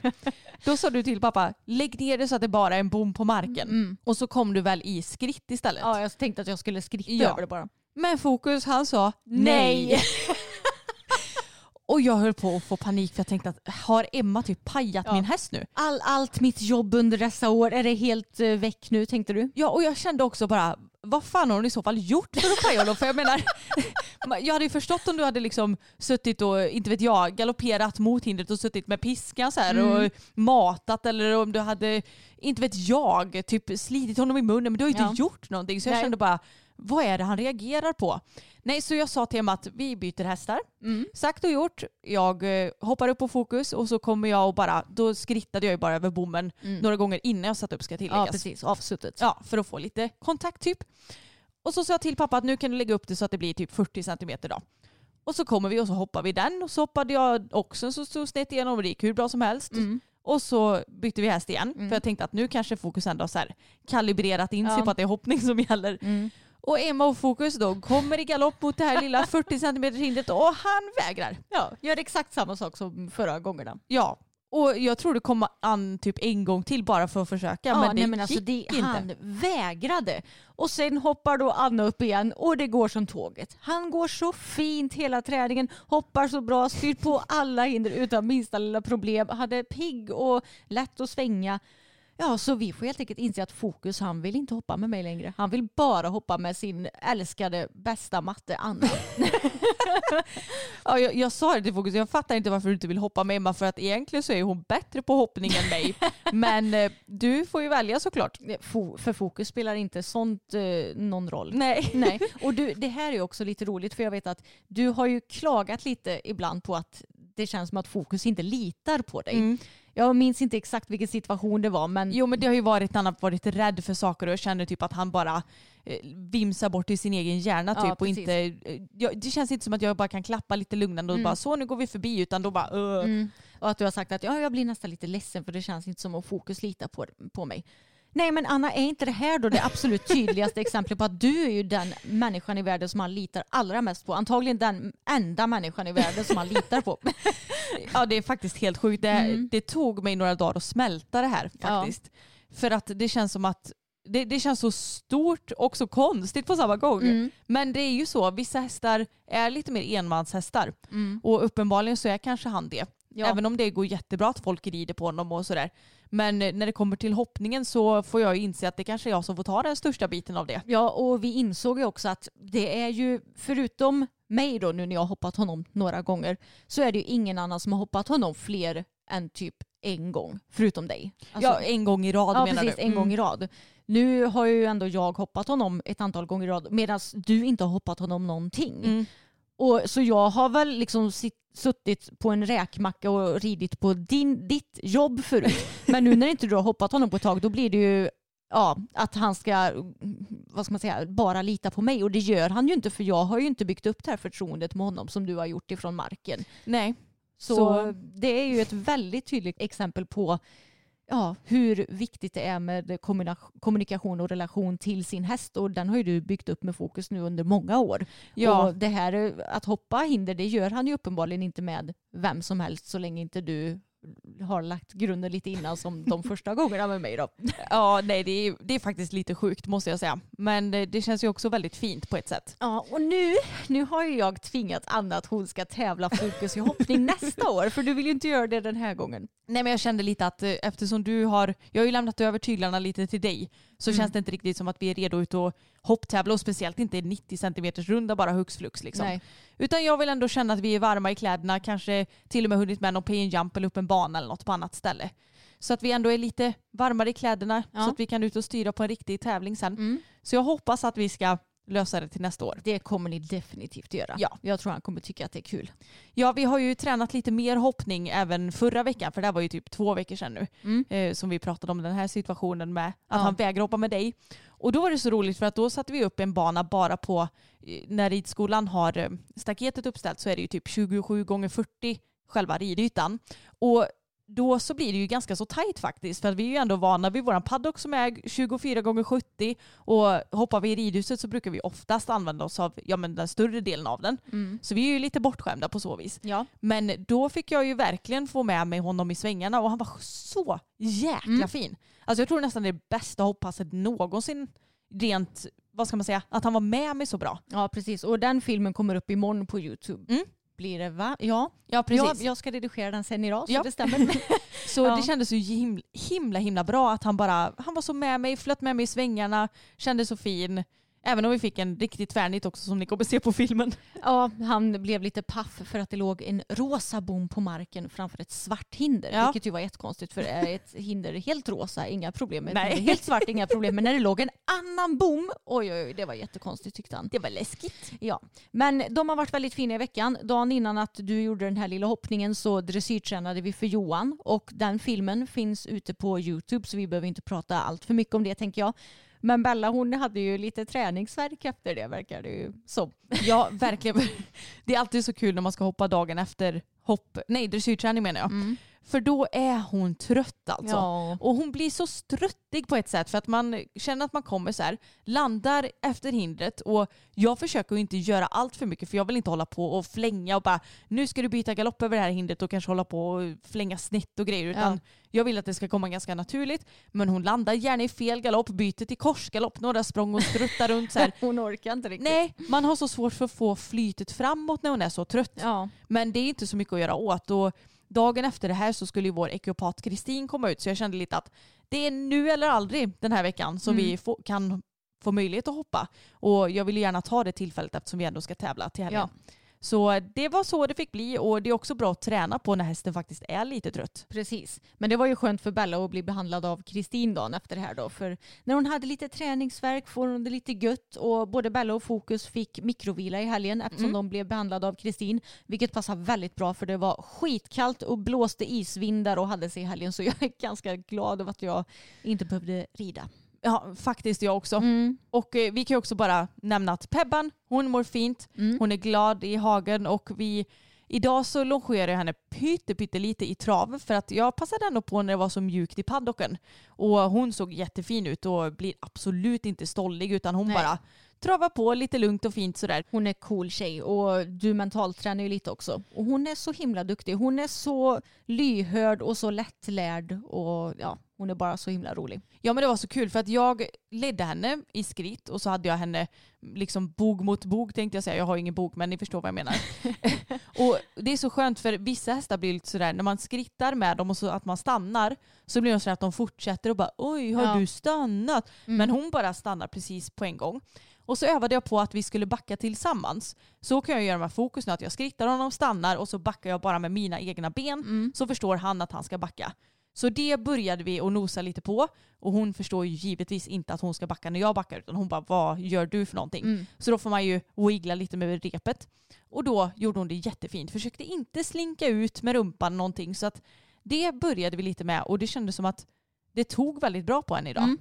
[SPEAKER 4] Då sa du till pappa, lägg ner det så att det bara är en bom på marken.
[SPEAKER 3] Mm.
[SPEAKER 4] Och så kom du väl i skritt istället.
[SPEAKER 3] Ja, jag tänkte att jag skulle skritta
[SPEAKER 4] Ja.
[SPEAKER 3] över det bara.
[SPEAKER 4] Men Fokus han sa nej.
[SPEAKER 3] Nej. <laughs>
[SPEAKER 4] Och jag höll på att få panik för jag tänkte att har Emma typ pajat
[SPEAKER 3] Ja.
[SPEAKER 4] min häst nu?
[SPEAKER 3] All, allt mitt jobb under dessa år, är det helt uh, väck nu tänkte du?
[SPEAKER 4] Ja och jag kände också bara vad fan har hon i så fall gjort för att paja honom? För jag menar, <laughs> jag hade ju förstått om du hade liksom suttit och, inte vet jag, galopperat mot hindret och suttit med piskan så här
[SPEAKER 3] Mm.
[SPEAKER 4] och matat eller om du hade, inte vet jag, typ slitit honom i munnen men du har ju inte
[SPEAKER 3] Ja.
[SPEAKER 4] gjort någonting. Så jag
[SPEAKER 3] Nej.
[SPEAKER 4] kände bara, vad är det han reagerar på? Nej, så jag sa till Emma att vi byter hästar.
[SPEAKER 3] Mm.
[SPEAKER 4] Sagt och gjort. Jag eh, hoppar upp på fokus och så kommer jag och bara, då skrittade jag ju bara över bommen
[SPEAKER 3] Mm.
[SPEAKER 4] några gånger innan jag satte upp ska tilläggas.
[SPEAKER 3] Ja, precis. Avsuttet.
[SPEAKER 4] Ja, för att få lite kontakt typ. Och så sa jag till pappa att nu kan du lägga upp det så att det blir typ 40 centimeter då. Och så kommer vi och så hoppar vi den och så hoppade jag också så stod snett igenom och det gick hur bra som helst.
[SPEAKER 3] Mm.
[SPEAKER 4] Och så bytte vi häst igen
[SPEAKER 3] Mm.
[SPEAKER 4] för jag tänkte att nu kanske fokus ändå har kalibrerat in sig
[SPEAKER 3] Ja.
[SPEAKER 4] på att det är hoppning som gäller. Och Emma och Fokus då kommer i galopp mot det här lilla 40 centimeter hindret och han vägrar.
[SPEAKER 3] Ja, gör exakt samma sak som förra gångerna.
[SPEAKER 4] Ja. Och jag tror det kom an typ en gång till bara för att försöka men det
[SPEAKER 3] nej, men alltså,
[SPEAKER 4] gick
[SPEAKER 3] det,
[SPEAKER 4] inte.
[SPEAKER 3] Han vägrade. Och sen hoppar då Anna upp igen och det går som tåget. Han går så fint hela träningen, hoppar så bra, styr på alla hinder utan minsta lilla problem. Hade pigg och lätt att svänga. Ja, så vi får helt enkelt inse att Fokus, han vill inte hoppa med mig längre. Han vill bara hoppa med sin älskade bästa matte Anna. <laughs>
[SPEAKER 4] Ja, jag, jag sa det till Fokus, jag fattar inte varför du inte vill hoppa med Emma för att egentligen så är hon bättre på hoppning än mig. Men eh, du får ju välja såklart.
[SPEAKER 3] Fo- För Fokus spelar inte sånt eh, någon roll.
[SPEAKER 4] Nej. <laughs>
[SPEAKER 3] Nej, och du, det här är också lite roligt för jag vet att du har ju klagat lite ibland på att det känns som att Fokus inte litar på dig.
[SPEAKER 4] Mm.
[SPEAKER 3] Jag minns inte exakt vilken situation det var men
[SPEAKER 4] Jo men det har ju varit när han har varit rädd för saker och jag känner typ att han bara eh, vimsar bort i sin egen hjärna
[SPEAKER 3] Ja,
[SPEAKER 4] typ och
[SPEAKER 3] precis.
[SPEAKER 4] inte, eh, jag, det känns inte som att jag bara kan klappa lite lugnande och
[SPEAKER 3] Mm.
[SPEAKER 4] bara så nu går vi förbi utan då bara "Öh."
[SPEAKER 3] mm, och att du har sagt att ja, jag blir nästan lite ledsen för det känns inte som att Fokus litar på, på mig. Nej men Anna, är inte det här då det absolut tydligaste exemplet på att du är ju den människan i världen som han litar allra mest på? Antagligen den enda människan i världen som han litar på. <laughs>
[SPEAKER 4] Ja det är faktiskt helt sjukt. Det,
[SPEAKER 3] Mm.
[SPEAKER 4] det tog mig några dagar att smälta det här
[SPEAKER 3] Ja.
[SPEAKER 4] faktiskt. För att det känns som att det, det känns så stort och så konstigt på samma gång.
[SPEAKER 3] Mm.
[SPEAKER 4] Men det är ju så, vissa hästar är lite mer enmanshästar.
[SPEAKER 3] Mm.
[SPEAKER 4] Och uppenbarligen så är kanske han det.
[SPEAKER 3] Ja.
[SPEAKER 4] Även om det går jättebra att folk rider på honom och sådär. Men när det kommer till hoppningen så får jag ju inse att det kanske är jag som får ta den största biten av det.
[SPEAKER 3] Ja, och vi insåg ju också att det är ju, förutom mig då nu när jag har hoppat honom några gånger, så är det ju ingen annan som har hoppat honom fler än typ en gång, förutom dig. Alltså-
[SPEAKER 4] ja, en gång i rad
[SPEAKER 3] ja
[SPEAKER 4] menar
[SPEAKER 3] precis,
[SPEAKER 4] du?
[SPEAKER 3] en gång i
[SPEAKER 4] Mm.
[SPEAKER 3] rad. Nu har ju ändå jag hoppat honom ett antal gånger i rad, medan du inte har hoppat honom någonting.
[SPEAKER 4] Mm.
[SPEAKER 3] Och, så jag har väl liksom sitt, suttit på en räkmacka och ridit på din, ditt jobb förut. <laughs> Men nu när inte du har hoppat honom på ett tag då blir det ju ja, att han ska vad ska man säga, bara lita på mig. Och det gör han ju inte för jag har ju inte byggt upp det här förtroendet med honom som du har gjort ifrån marken.
[SPEAKER 4] Nej.
[SPEAKER 3] Så,
[SPEAKER 4] Så-
[SPEAKER 3] det är ju ett väldigt tydligt exempel på ja, hur viktigt det är med kommunikation och relation till sin häst. Och den har ju du byggt upp med fokus nu under många år.
[SPEAKER 4] Ja.
[SPEAKER 3] Och det här eh, att hoppa hinder det gör han ju uppenbarligen inte med vem som helst så länge inte du har lagt grunden lite innan som de <laughs> första gångerna med mig då.
[SPEAKER 4] Ja, nej det är, det är faktiskt lite sjukt måste jag säga. Men det, det känns ju också väldigt fint på ett sätt.
[SPEAKER 3] Ja, och nu, nu har ju jag tvingat Anna att hon ska tävla fokus i hoppning <laughs> nästa år för du vill ju inte göra det den här gången.
[SPEAKER 4] Nej men jag kände lite att eh, eftersom du har, jag har ju lämnat över tyglarna lite till dig så
[SPEAKER 3] Mm.
[SPEAKER 4] känns det inte riktigt som att vi är redo ut och hopptävla och speciellt inte 90 cm runda bara hux flux liksom.
[SPEAKER 3] Nej.
[SPEAKER 4] Utan jag vill ändå känna att vi är varma i kläderna, kanske till och med hunnit med någon pay jump eller upp en bana eller något på annat ställe. Så att vi ändå är lite varmare i kläderna
[SPEAKER 3] Ja.
[SPEAKER 4] så att vi kan ut och styra på en riktig tävling sen.
[SPEAKER 3] Mm.
[SPEAKER 4] Så jag hoppas att vi ska lösa det till nästa år.
[SPEAKER 3] Det kommer ni definitivt göra.
[SPEAKER 4] Ja.
[SPEAKER 3] Jag tror han kommer tycka att det är kul.
[SPEAKER 4] Ja, vi har ju tränat lite mer hoppning även förra veckan, för det här var ju typ två veckor sedan nu,
[SPEAKER 3] Mm.
[SPEAKER 4] eh, som vi pratade om den här situationen med att
[SPEAKER 3] Ja.
[SPEAKER 4] han vägrar hoppa med dig. Och då var det så roligt för att då satte vi upp en bana bara på, eh, när ridskolan har eh, staketet uppställt så är det ju typ 27 gånger 40 själva ridytan. Och då så blir det ju ganska så tajt faktiskt för att vi är ju ändå vana vid våran paddock som är 24 gånger 70 och hoppar vi i ridhuset så brukar vi oftast använda oss av ja, men den större delen av den.
[SPEAKER 3] Mm.
[SPEAKER 4] Så vi är ju lite bortskämda på så vis.
[SPEAKER 3] Ja.
[SPEAKER 4] Men då fick jag ju verkligen få med mig honom i svängarna och han var så jäkla
[SPEAKER 3] Mm.
[SPEAKER 4] fin. Alltså jag tror nästan det är bästa hoppasset någonsin rent, vad ska man säga, att han var med mig så bra.
[SPEAKER 3] ja, precis. Och den filmen kommer upp imorgon på YouTube.
[SPEAKER 4] Mm.
[SPEAKER 3] Blir det va? Ja.
[SPEAKER 4] Ja precis.
[SPEAKER 3] ja, jag ska redigera den sen idag så
[SPEAKER 4] Ja.
[SPEAKER 3] det stämmer. <laughs> <laughs>
[SPEAKER 4] så
[SPEAKER 3] Ja.
[SPEAKER 4] det kändes så himla, himla himla bra att han bara, han var så med mig, flöt med mig i svängarna, kände så fin. Även om vi fick en riktig tvärnit också som ni kommer se på filmen.
[SPEAKER 3] Ja, han blev lite paff för att det låg en rosa bom på marken framför ett svart hinder.
[SPEAKER 4] Ja.
[SPEAKER 3] Vilket ju var jättekonstigt för är ett hinder helt rosa, inga problem. Ett
[SPEAKER 4] Nej.
[SPEAKER 3] helt svart, inga <laughs> problem. Men när det låg en annan bom, oj oj oj, det var jättekonstigt tyckte han.
[SPEAKER 4] Det var läskigt.
[SPEAKER 3] Ja, men de har varit väldigt fina i veckan. Dagen innan att du gjorde den här lilla hoppningen så dressyrtränade vi för Johan och den filmen finns ute på Youtube så vi behöver inte prata allt för mycket om det tänker jag. Men Bella hon hade ju lite träningsverk efter det verkar det ju som.
[SPEAKER 4] Ja verkligen. <laughs> Det är alltid så kul när man ska hoppa dagen efter hopp, nej dressyrträning menar jag. För då är hon trött alltså.
[SPEAKER 3] Ja.
[SPEAKER 4] Och hon blir så struttig på ett sätt för att man känner att man kommer så här, landar efter hindret och jag försöker inte göra allt för mycket för jag vill inte hålla på och flänga och bara nu ska du byta galopp över det här hindret och kanske hålla på och flänga snitt och grejer utan
[SPEAKER 3] Ja.
[SPEAKER 4] jag vill att det ska komma ganska naturligt men hon landar gärna i fel galopp, byter till korsgalopp, några språng och struttar runt så här. <laughs>
[SPEAKER 3] Hon orkar inte riktigt.
[SPEAKER 4] Nej, man har så svårt för att få flytet framåt när hon är så trött.
[SPEAKER 3] Ja.
[SPEAKER 4] Men det är inte så mycket att göra åt. Och dagen efter det här så skulle ju vår ekiopat Kristin komma ut så jag kände lite att det är nu eller aldrig den här veckan som
[SPEAKER 3] Mm.
[SPEAKER 4] vi få, kan få möjlighet att hoppa. Och jag vill ju gärna ta det tillfället eftersom vi ändå ska tävla till helgen.
[SPEAKER 3] Ja.
[SPEAKER 4] Så det var så det fick bli och det är också bra att träna på när hästen faktiskt är lite trött.
[SPEAKER 3] Precis. Men det var ju skönt för Bella att bli behandlad av Kristin dagen efter det här då. För när hon hade lite träningsverk får hon det lite gött och både Bella och Fokus fick mikrovila i helgen eftersom
[SPEAKER 4] Mm.
[SPEAKER 3] de blev behandlade av Kristin. Vilket passar väldigt bra för det var skitkallt och blåste isvindar och hade sig i helgen så jag är ganska glad över att jag inte behövde rida.
[SPEAKER 4] Ja, faktiskt jag också.
[SPEAKER 3] Mm.
[SPEAKER 4] Och eh, vi kan ju också bara nämna att Pebban, hon mår fint.
[SPEAKER 3] Mm.
[SPEAKER 4] Hon är glad i hagen och vi Idag så longerar jag henne pytte, pytte lite i trav för att jag passade ändå på när det var så mjukt i paddocken. Och hon såg jättefin ut och blir absolut inte stollig utan hon
[SPEAKER 3] Nej.
[SPEAKER 4] bara travar på lite lugnt och fint sådär.
[SPEAKER 3] Hon är cool tjej och du mentaltränar ju lite också. Och hon är så himla duktig. Hon är så lyhörd och så lättlärd och ja, Hon är bara så himla rolig.
[SPEAKER 4] Ja men det var så kul för att jag ledde henne i skritt och så hade jag henne liksom bog mot bog tänkte jag säga. Jag har ingen bok men ni förstår vad jag menar. <laughs> och det är så skönt för vissa hästar blir lite sådär när man skrittar med dem och så att man stannar så blir de så att de fortsätter och bara oj har
[SPEAKER 3] Ja.
[SPEAKER 4] du stannat?
[SPEAKER 3] Mm.
[SPEAKER 4] Men hon bara stannar precis på en gång. Och så övade jag på att vi skulle backa tillsammans. Så kan jag göra med fokus nu att jag skrittar honom, stannar och så backar jag bara med mina egna ben.
[SPEAKER 3] Mm.
[SPEAKER 4] Så förstår han att han ska backa. Så det började vi att nosa lite på och hon förstår ju givetvis inte att hon ska backa när jag backar utan hon bara vad gör du för någonting?
[SPEAKER 3] Mm.
[SPEAKER 4] Så då får man ju wiggla lite med repet. Och då gjorde hon det jättefint. Försökte inte slinka ut med rumpan någonting så att det började vi lite med och det kändes som att det tog väldigt bra på henne idag.
[SPEAKER 3] Mm.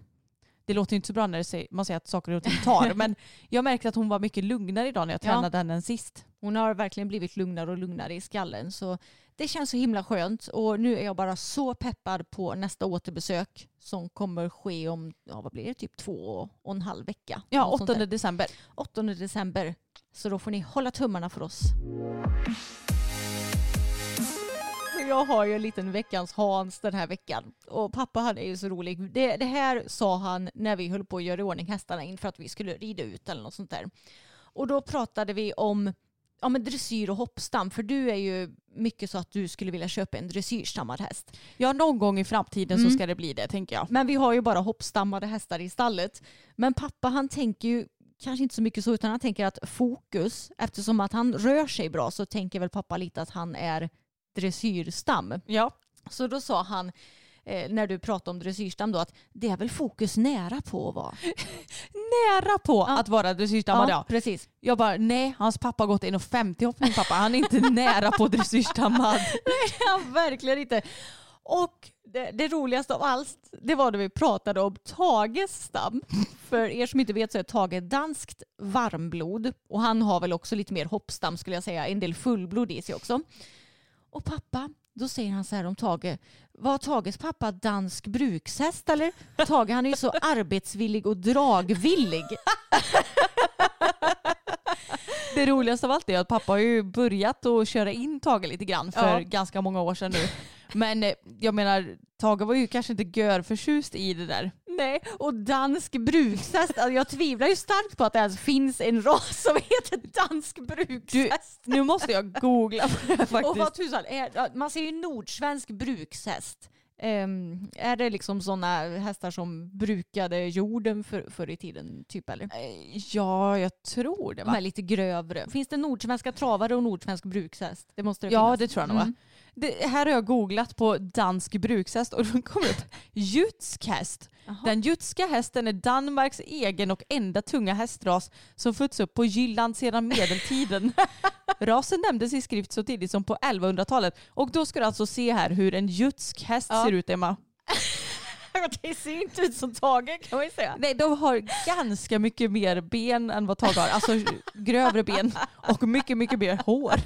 [SPEAKER 4] Det låter inte så bra när man säger att saker och ting tar <laughs> men jag märkte att hon var mycket lugnare idag när jag
[SPEAKER 3] Ja.
[SPEAKER 4] tränade henne än sist.
[SPEAKER 3] Hon har verkligen blivit lugnare och lugnare i skallen. Så det känns så himla skönt. Och nu är jag bara så peppad på nästa återbesök som kommer ske om, ja vad blir det, typ två och en halv vecka.
[SPEAKER 4] Ja,
[SPEAKER 3] Något sånt
[SPEAKER 4] 8
[SPEAKER 3] där.
[SPEAKER 4] december.
[SPEAKER 3] 8 december. Så då får ni hålla tummarna för oss. Jag har ju en liten veckans Hans den här veckan. Och pappa han är ju så rolig. Det, det här sa han när vi höll på att göra i ordning hästarna inför att vi skulle rida ut eller något sånt där. Och då pratade vi om ja, men dressyr och hoppstam. För du är ju mycket så att du skulle vilja köpa en dressyrstammad häst.
[SPEAKER 4] Ja, någon gång i framtiden
[SPEAKER 3] Mm.
[SPEAKER 4] så ska det bli det tänker jag.
[SPEAKER 3] Men vi har ju bara hoppstammade hästar i stallet. Men pappa han tänker ju kanske inte så mycket så utan han tänker att fokus, eftersom att han rör sig bra så tänker väl pappa lite att han är dressyrstam.
[SPEAKER 4] Ja.
[SPEAKER 3] Så då sa han eh, när du pratade om dressyrstam då att det är väl fokus nära på att vara. <laughs>
[SPEAKER 4] Nära på
[SPEAKER 3] Ja.
[SPEAKER 4] att vara dressyrstammad ja.
[SPEAKER 3] precis.
[SPEAKER 4] Jag bara nej, hans pappa har gått 1,50 hoppning pappa. Han är inte <laughs> nära på dressyrstammad. <laughs>
[SPEAKER 3] Ja, verkligen inte. Och det, det roligaste av allt, det var när vi pratade om Tages stam. För er som inte vet så är Tage danskt varmblod. Och han har väl också lite mer hoppstam skulle jag säga. En del fullblod i sig också. Och pappa, då säger han så här om Tage. Var Tages pappa dansk brukshäst eller? Tage han är ju så <laughs> arbetsvillig och dragvillig. <laughs>
[SPEAKER 4] Det roligaste av allt är att pappa har ju börjat att köra in Tage lite grann för
[SPEAKER 3] Ja.
[SPEAKER 4] ganska många år sedan nu. Men eh, jag menar, Tage var ju kanske inte görförtjust i det där.
[SPEAKER 3] Nej, och dansk brukshäst. Alltså jag tvivlar ju starkt på att det ens finns en ras som heter dansk brukshäst.
[SPEAKER 4] Nu måste jag googla på det här <laughs>
[SPEAKER 3] och vad
[SPEAKER 4] faktiskt.
[SPEAKER 3] tusan, är, man ser ju nordsvensk brukshäst. Ehm, är det liksom sådana hästar som brukade jorden för, förr i tiden? Typ, eller?
[SPEAKER 4] Eh, Ja, jag tror det
[SPEAKER 3] De här
[SPEAKER 4] va?
[SPEAKER 3] lite grövre. Finns det nordsvenska travare och nordsvensk brukshäst? Det måste det
[SPEAKER 4] Ja,
[SPEAKER 3] finnas.
[SPEAKER 4] det tror jag nog va?
[SPEAKER 3] Mm.
[SPEAKER 4] Det, här har jag googlat på dansk brukshäst och då kommer upp jutsk häst. Den jutska hästen är Danmarks egen och enda tunga hästras som fötts upp på Jylland sedan medeltiden. <laughs> Rasen nämndes i skrift så tidigt som på 1100-talet och då ska du alltså se här hur en jutsk häst
[SPEAKER 3] Ja.
[SPEAKER 4] ser ut Emma. <laughs>
[SPEAKER 3] det ser inte ut som Tage kan man ju säga.
[SPEAKER 4] Nej, de har ganska mycket mer ben än vad Tage har. Alltså grövre ben och mycket, mycket mer hår. <laughs>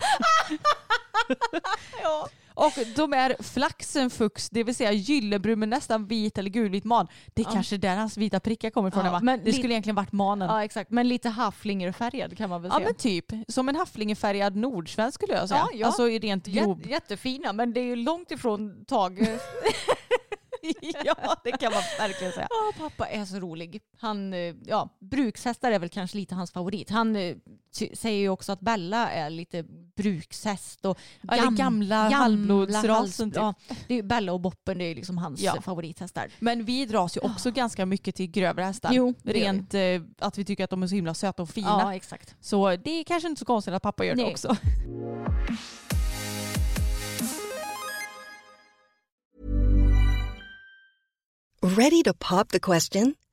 [SPEAKER 3] Ja.
[SPEAKER 4] Och de är flaxenfux, det vill säga gyllebrun med nästan vit eller gulvit man. Det är
[SPEAKER 3] Ja.
[SPEAKER 4] kanske där hans vita prickar kommer ifrån
[SPEAKER 3] Ja, men
[SPEAKER 4] Det skulle egentligen varit manen. Ja,
[SPEAKER 3] ja, exakt. Men lite hafflingerfärgad kan man väl säga.
[SPEAKER 4] men typ. Som en hafflingefärgad nordsvensk skulle jag säga.
[SPEAKER 3] Ja, ja.
[SPEAKER 4] Alltså rent grov.
[SPEAKER 3] Jät- jättefina, men det är ju långt ifrån Tage. <laughs>
[SPEAKER 4] ja, det kan man verkligen säga.
[SPEAKER 3] Ja, pappa är så rolig. Han, eh, ja, brukshästar är väl kanske lite hans favorit. Han eh, säger ju också att Bella är lite brukshäst. Och
[SPEAKER 4] Ja, eller gamla halvblodsrasen typ.
[SPEAKER 3] Ja, det är Bella och Boppen, det är liksom hans
[SPEAKER 4] Ja.
[SPEAKER 3] favorithästar.
[SPEAKER 4] Men vi dras ju också ganska mycket till grövre hästar.
[SPEAKER 3] Jo, det gör vi.
[SPEAKER 4] Rent eh, att vi tycker att de är så himla söta och fina.
[SPEAKER 3] Ja, exakt.
[SPEAKER 4] Så det är kanske inte så konstigt att pappa gör det
[SPEAKER 3] Nej.
[SPEAKER 4] också.
[SPEAKER 5] Ready to pop the question?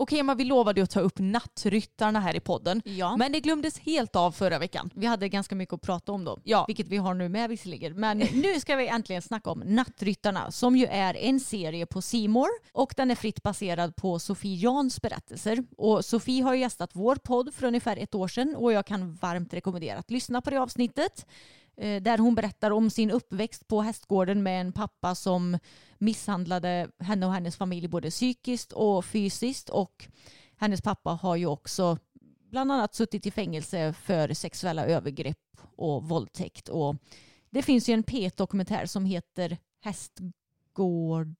[SPEAKER 4] Okej, men vi lovade ju att ta upp nattryttarna här i podden.
[SPEAKER 3] Ja.
[SPEAKER 4] Men det glömdes helt av förra veckan.
[SPEAKER 3] Vi hade ganska mycket att prata om då,
[SPEAKER 4] Ja.
[SPEAKER 3] vilket vi har nu med visserligen. Men <laughs> nu ska vi äntligen snacka om Nattryttarna som ju är en serie på Simor och den är fritt baserad på Sofie Jans berättelser. Och Sofie har gästat vår podd för ungefär ett år sedan och jag kan varmt rekommendera att lyssna på det avsnittet där hon berättar om sin uppväxt på hästgården med en pappa som misshandlade henne och hennes familj både psykiskt och fysiskt och hennes pappa har ju också bland annat suttit i fängelse för sexuella övergrepp och våldtäkt. Och det finns ju en P1-dokumentär som heter Hästgården.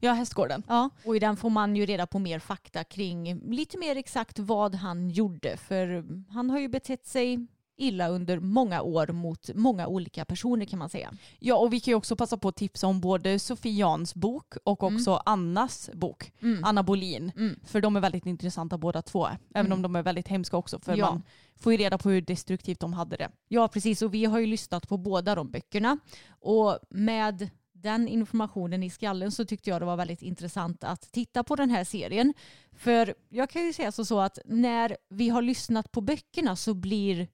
[SPEAKER 4] Ja, hästgården.
[SPEAKER 3] Ja, och i den får man ju reda på mer fakta kring lite mer exakt vad han gjorde. För han har ju betett sig illa under många år mot många olika personer kan man säga.
[SPEAKER 4] Ja, och vi kan ju också passa på att tipsa om både Sofie Jans bok och också Annas bok, Anna Bolin.
[SPEAKER 3] Mm.
[SPEAKER 4] För de är väldigt intressanta båda två. Även om de är väldigt hemska också. För
[SPEAKER 3] Ja.
[SPEAKER 4] man får ju reda på hur destruktivt de hade det.
[SPEAKER 3] Ja, precis. Och vi har ju lyssnat på båda de böckerna. Och med den informationen i skallen så tyckte jag det var väldigt intressant att titta på den här serien. För jag kan ju säga så, så att när vi har lyssnat på böckerna så blir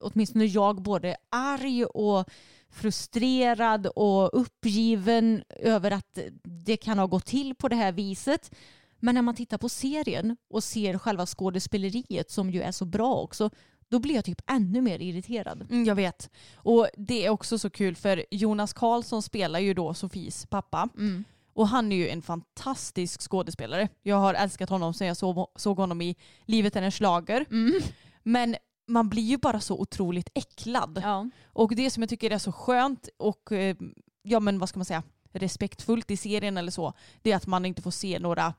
[SPEAKER 3] åtminstone jag både arg och frustrerad och uppgiven över att det kan ha gått till på det här viset. Men när man tittar på serien och ser själva skådespeleriet som ju är så bra också, då blir jag typ ännu mer irriterad.
[SPEAKER 4] Mm, jag vet. Och det är också så kul för Jonas Karlsson spelar ju då Sofies pappa.
[SPEAKER 3] Mm.
[SPEAKER 4] Och han är ju en fantastisk skådespelare. Jag har älskat honom sedan jag såg, såg honom i Livet är en schlager.
[SPEAKER 3] Mm.
[SPEAKER 4] Men man blir ju bara så otroligt äcklad.
[SPEAKER 3] Ja.
[SPEAKER 4] Och det som jag tycker är så skönt och eh, ja men vad ska man säga respektfullt i serien eller så det är att man inte får se några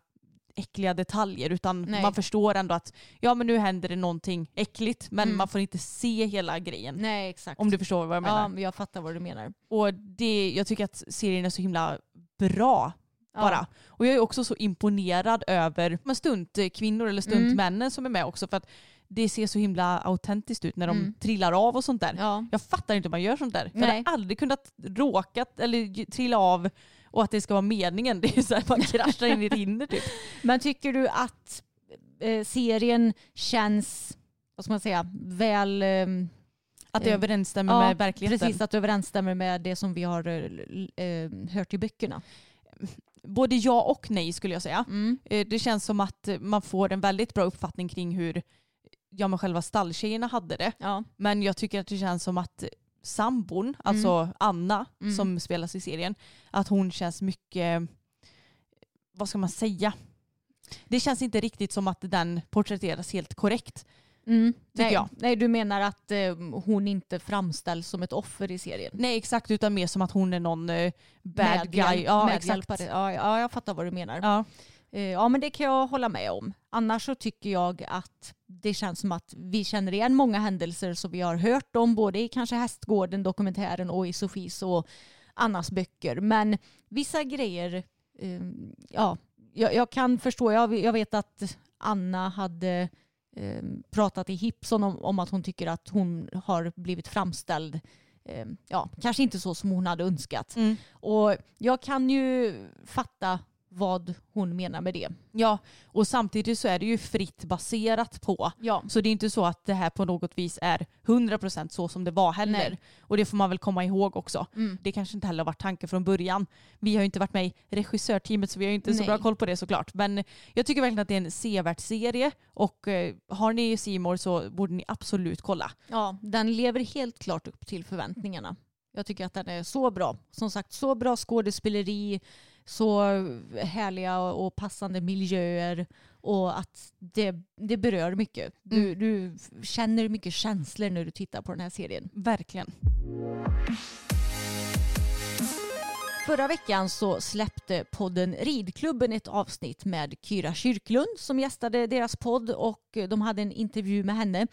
[SPEAKER 4] äckliga detaljer utan
[SPEAKER 3] Nej.
[SPEAKER 4] man förstår ändå att ja men nu händer det någonting äckligt men
[SPEAKER 3] Mm.
[SPEAKER 4] man får inte se hela grejen.
[SPEAKER 3] Nej, exakt.
[SPEAKER 4] Om du förstår vad jag menar.
[SPEAKER 3] Ja, jag fattar vad du menar.
[SPEAKER 4] Och det, jag tycker att serien är så himla bra
[SPEAKER 3] Ja.
[SPEAKER 4] bara. Och jag är också så imponerad över stuntkvinnor eller stuntmännen som är med också för att det ser så himla autentiskt ut när de
[SPEAKER 3] Mm.
[SPEAKER 4] trillar av och sånt där.
[SPEAKER 3] Ja.
[SPEAKER 4] Jag fattar inte hur man gör sånt där.
[SPEAKER 3] Nej.
[SPEAKER 4] jag har aldrig kunnat råkat eller trilla av och att det ska vara meningen. <laughs> Det är så här man kraschar in i ett hinder typ.
[SPEAKER 3] Men tycker du att eh, serien känns, vad ska man säga, väl... ehm,
[SPEAKER 4] Att det
[SPEAKER 3] Eh,
[SPEAKER 4] överensstämmer
[SPEAKER 3] ja,
[SPEAKER 4] med verkligheten.
[SPEAKER 3] Precis, att det överensstämmer med det som vi har eh, l- eh, hört i böckerna.
[SPEAKER 4] Både ja och nej skulle jag säga.
[SPEAKER 3] Mm.
[SPEAKER 4] Eh, Det känns som att man får en väldigt bra uppfattning kring hur ja, men själva stalltjejerna hade det.
[SPEAKER 3] Ja.
[SPEAKER 4] Men jag tycker att det känns som att sambon, alltså Anna
[SPEAKER 3] Mm.
[SPEAKER 4] som spelas i serien, att hon känns mycket, vad ska man säga? Det känns inte riktigt som att den porträtteras helt korrekt.
[SPEAKER 3] Mm. Nej,
[SPEAKER 4] jag.
[SPEAKER 3] nej, du menar att eh, hon inte framställs som ett offer i serien?
[SPEAKER 4] Nej exakt, utan mer som att hon är någon eh, bad
[SPEAKER 3] Medhjälp-
[SPEAKER 4] guy. Ja, exakt.
[SPEAKER 3] Ja, ja, jag fattar vad du menar.
[SPEAKER 4] Ja.
[SPEAKER 3] Eh, Ja men det kan jag hålla med om. Annars så tycker jag att det känns som att vi känner igen många händelser som vi har hört om både i kanske Hästgården, dokumentären och i Sofies och Annas böcker. Men vissa grejer, eh, ja, jag, jag kan förstå, jag, jag vet att Anna hade eh, pratat i Hipson om, om att hon tycker att hon har blivit framställd eh, ja, kanske inte så som hon hade önskat.
[SPEAKER 4] Mm.
[SPEAKER 3] Och jag kan ju fatta vad hon menar med det.
[SPEAKER 4] ja, och samtidigt så är det ju fritt baserat på
[SPEAKER 3] Ja.
[SPEAKER 4] Så det är inte så att det här på något vis är 100% så som det var heller.
[SPEAKER 3] Nej.
[SPEAKER 4] Och det får man väl komma ihåg också.
[SPEAKER 3] Mm.
[SPEAKER 4] Det kanske inte heller har varit tanken från början. Vi har ju inte varit med i regissörteamet så vi har ju inte så
[SPEAKER 3] Nej.
[SPEAKER 4] bra koll på det såklart. Men jag tycker verkligen att det är en sevärd serie och eh, har ni More så borde ni absolut kolla.
[SPEAKER 3] ja, den lever helt klart upp till förväntningarna. Jag tycker att den är så bra. Som sagt, så bra skådespeleri, så härliga och passande miljöer och att det, det berör mycket. Du,
[SPEAKER 4] Mm.
[SPEAKER 3] du känner mycket känslor när du tittar på den här serien.
[SPEAKER 4] Verkligen.
[SPEAKER 3] Förra veckan så släppte podden Ridklubben ett avsnitt med Kyra Kyrklund som gästade deras podd och de hade en intervju med henne.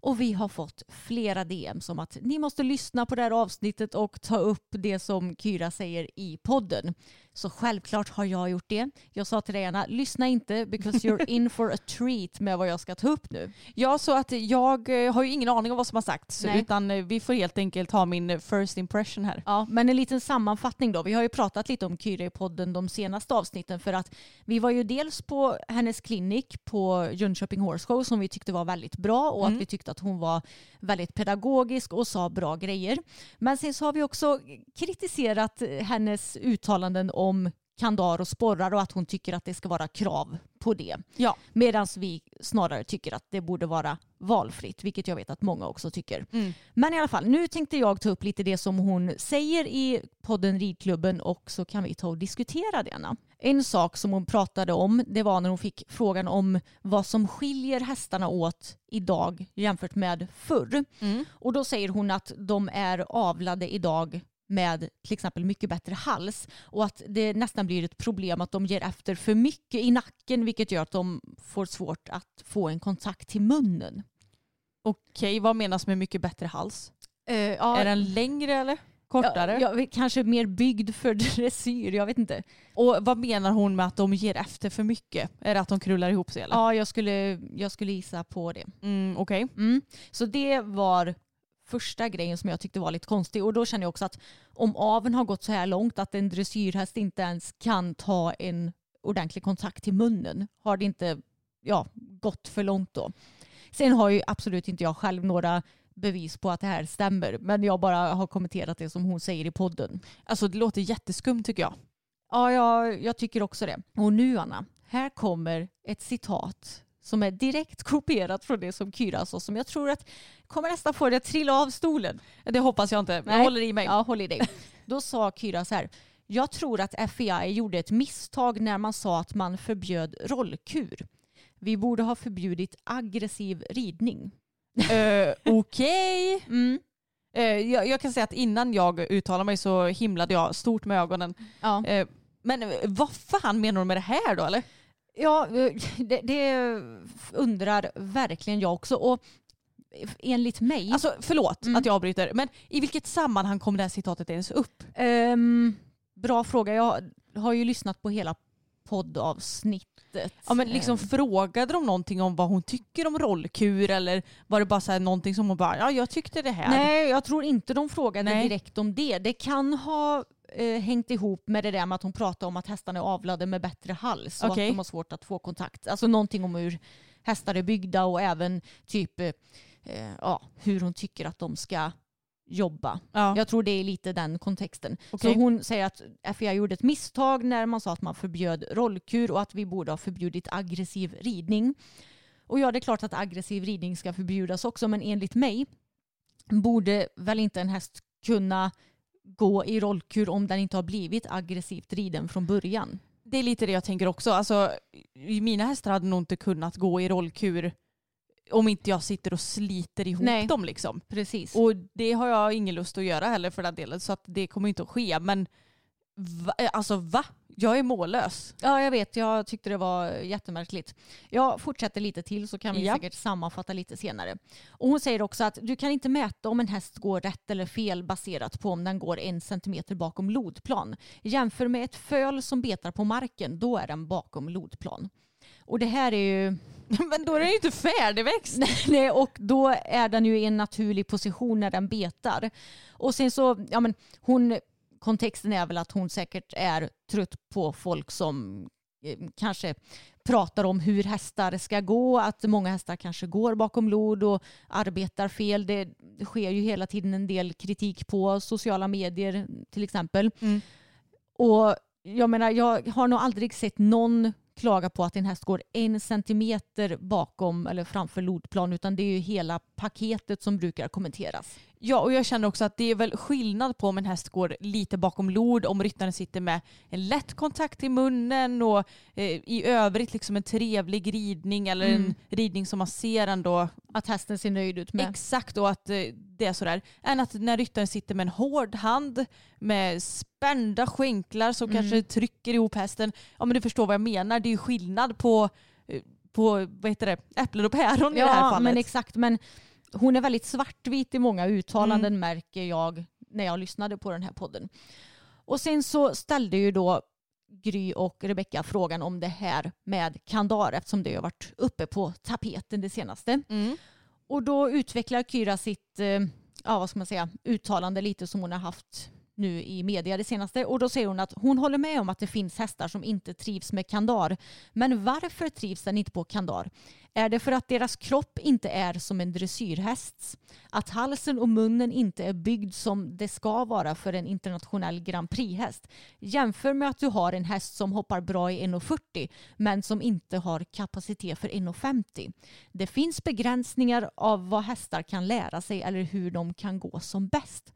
[SPEAKER 3] Och vi har fått flera DM som att ni måste lyssna på det här avsnittet och ta upp det som Kyra säger i podden. Så självklart har jag gjort det. Jag sa till dig Anna, lyssna inte because you're in <laughs> for a treat med vad jag ska ta upp nu.
[SPEAKER 4] Ja, så att jag eh, har ju ingen aning om vad som har sagts
[SPEAKER 3] Nej.
[SPEAKER 4] utan eh, vi får helt enkelt ha min eh, first impression här.
[SPEAKER 3] Ja, men en liten sammanfattning då. Vi har ju pratat lite om Kyra i podden de senaste avsnitten för att vi var ju dels på hennes klinik på Jönköping Horse Show som vi tyckte var väldigt bra och
[SPEAKER 4] Mm.
[SPEAKER 3] att vi tyckte att hon var väldigt pedagogisk och sa bra grejer. Men sen så har vi också kritiserat hennes uttalanden om kandar och sporrar och att hon tycker att det ska vara krav på det.
[SPEAKER 4] Ja.
[SPEAKER 3] Medan vi snarare tycker att det borde vara valfritt, vilket jag vet att många också tycker.
[SPEAKER 4] Mm.
[SPEAKER 3] Men i alla fall, nu tänkte jag ta upp lite det som hon säger i podden Ridklubben och så kan vi ta och diskutera det. Anna. En sak som hon pratade om det var när hon fick frågan om vad som skiljer hästarna åt idag jämfört med förr.
[SPEAKER 4] Mm.
[SPEAKER 3] Och då säger hon att de är avlade idag med till exempel mycket bättre hals och att det nästan blir ett problem att de ger efter för mycket i nacken vilket gör att de får svårt att få en kontakt till munnen.
[SPEAKER 4] Okej, vad menas med mycket bättre hals?
[SPEAKER 3] Eh, ja,
[SPEAKER 4] Är den längre eller kortare?
[SPEAKER 3] Ja, ja, kanske mer byggd för <laughs> dressyr, jag vet inte.
[SPEAKER 4] Och vad menar hon med att de ger efter för mycket? Är det att de krullar ihop sig eller?
[SPEAKER 3] Ja, jag skulle, jag skulle gissa på det.
[SPEAKER 4] Mm, Okej.
[SPEAKER 3] Mm. Så det var första grejen som jag tyckte var lite konstig och då känner jag också att om aveln har gått så här långt att en dressyrhäst inte ens kan ta en ordentlig kontakt till munnen har det inte ja, gått för långt då. Sen har ju absolut inte jag själv några bevis på att det här stämmer men jag bara har kommenterat det som hon säger i podden.
[SPEAKER 4] Alltså det låter jätteskumt tycker jag.
[SPEAKER 3] Ja, jag, jag tycker också det. Och nu Anna, här kommer ett citat som är direkt kopierat från det som Kyra sa som jag tror att kommer nästan få det att trilla av stolen.
[SPEAKER 4] Det hoppas jag inte. Jag
[SPEAKER 3] Nej.
[SPEAKER 4] håller i mig.
[SPEAKER 3] Ja, håll i dig. Då sa Kyra så här. Jag tror att FEI gjorde ett misstag när man sa att man förbjöd rollkur. Vi borde ha förbjudit aggressiv ridning.
[SPEAKER 4] Eh, Okej. <laughs>
[SPEAKER 3] Mm.
[SPEAKER 4] Eh, jag, jag kan säga att innan jag uttalade mig så himlade jag stort med ögonen.
[SPEAKER 3] Ja.
[SPEAKER 4] Eh, men vad fan menar hon med det här då eller?
[SPEAKER 3] Ja, eh, det, det undrar verkligen jag också. Och enligt mig...
[SPEAKER 4] Alltså förlåt
[SPEAKER 3] Mm.
[SPEAKER 4] att jag avbryter men i vilket sammanhang kom det här citatet ens upp?
[SPEAKER 3] Ehm, bra fråga. Jag har ju lyssnat på hela poddavsnittet.
[SPEAKER 4] Ja, men liksom
[SPEAKER 3] Ehm,
[SPEAKER 4] frågade de någonting om vad hon tycker om rollkur eller var det bara så här någonting som hon bara ja jag tyckte det här.
[SPEAKER 3] Nej, jag tror inte de frågade
[SPEAKER 4] Nej.
[SPEAKER 3] direkt om det. Det kan ha eh, hängt ihop med det där med att hon pratade om att hästarna är avlade med bättre hals och
[SPEAKER 4] Okej.
[SPEAKER 3] att de har svårt att få kontakt. Alltså någonting om hur hästar är byggda och även typ eh, eh, ja, hur hon tycker att de ska jobba.
[SPEAKER 4] Ja.
[SPEAKER 3] Jag tror det är lite den kontexten.
[SPEAKER 4] Okej.
[SPEAKER 3] Så hon säger att FIA gjorde ett misstag när man sa att man förbjöd rollkur och att vi borde ha förbjudit aggressiv ridning. Och ja, det är klart att aggressiv ridning ska förbjudas också, men enligt mig borde väl inte en häst kunna gå i rollkur om den inte har blivit aggressivt riden från början.
[SPEAKER 4] Det är lite det jag tänker också. Alltså, mina hästar hade nog inte kunnat gå i rollkur om inte jag sitter och sliter ihop
[SPEAKER 3] Nej.
[SPEAKER 4] dem. Liksom.
[SPEAKER 3] Precis.
[SPEAKER 4] Och det har jag ingen lust att göra heller för den delen så att det kommer inte att ske. Men va? alltså va? Jag är mållös.
[SPEAKER 3] Ja, jag vet. Jag tyckte det var jättemärkligt. Jag fortsätter lite till så kan vi
[SPEAKER 4] Ja.
[SPEAKER 3] säkert sammanfatta lite senare. Och hon säger också att du kan inte mäta om en häst går rätt eller fel baserat på om den går en centimeter bakom lodplan. Jämför med ett föl som betar på marken, då är den bakom lodplan. Och det här är ju... <laughs>
[SPEAKER 4] Men då är den ju inte färdigväxt. <laughs>
[SPEAKER 3] Nej, och då är den ju i en naturlig position när den betar. Och sen så, ja men hon, kontexten är väl att hon säkert är trött på folk som eh, kanske pratar om hur hästar ska gå, att många hästar kanske går bakom lod och arbetar fel. Det sker ju hela tiden en del kritik på sociala medier till exempel.
[SPEAKER 4] Mm.
[SPEAKER 3] Och jag menar, jag har nog aldrig sett någon klaga på att en häst går en centimeter bakom eller framför lodplan utan det är ju hela paketet som brukar kommenteras.
[SPEAKER 4] Ja, och jag känner också att det är väl skillnad på om en häst går lite bakom lod, om ryttaren sitter med en lätt kontakt i munnen och eh, i övrigt liksom en trevlig ridning eller
[SPEAKER 3] Mm.
[SPEAKER 4] en ridning som man ser ändå
[SPEAKER 3] Att hästen ser nöjd ut med.
[SPEAKER 4] exakt och att eh, det är sådär. Än att när ryttaren sitter med en hård hand med spända skänklar som
[SPEAKER 3] Mm.
[SPEAKER 4] kanske trycker ihop hästen. Ja men du förstår vad jag menar. Det är ju skillnad på, eh, på vad heter det, äpplen och päron i det här
[SPEAKER 3] Ja,
[SPEAKER 4] fallet.
[SPEAKER 3] men exakt. Men hon är väldigt svartvit i många uttalanden märker jag när jag lyssnade på den här podden. Och sen så ställde ju då Gry och Rebecka frågan om det här med kandar eftersom det har varit uppe på tapeten det senaste.
[SPEAKER 4] Mm.
[SPEAKER 3] Och då utvecklar Kyra sitt eh, ja, vad ska man säga, uttalande lite som hon har haft nu i media det senaste. Och då säger hon att hon håller med om att det finns hästar som inte trivs med kandar. Men varför trivs den inte på kandar? Är det för att deras kropp inte är som en dressyrhästs? Att halsen och munnen inte är byggd som det ska vara för en internationell Grand Prix-häst? Jämför med att du har en häst som hoppar bra i 1,40 men som inte har kapacitet för 1,50. Det finns begränsningar av vad hästar kan lära sig eller hur de kan gå som bäst.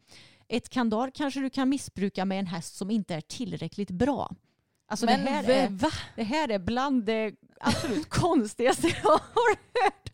[SPEAKER 3] Ett kandar kanske du kan missbruka med en häst som inte är tillräckligt bra. Alltså
[SPEAKER 4] Men
[SPEAKER 3] det, här är,
[SPEAKER 4] va?
[SPEAKER 3] det här är bland det absolut <laughs> konstigaste jag har hört.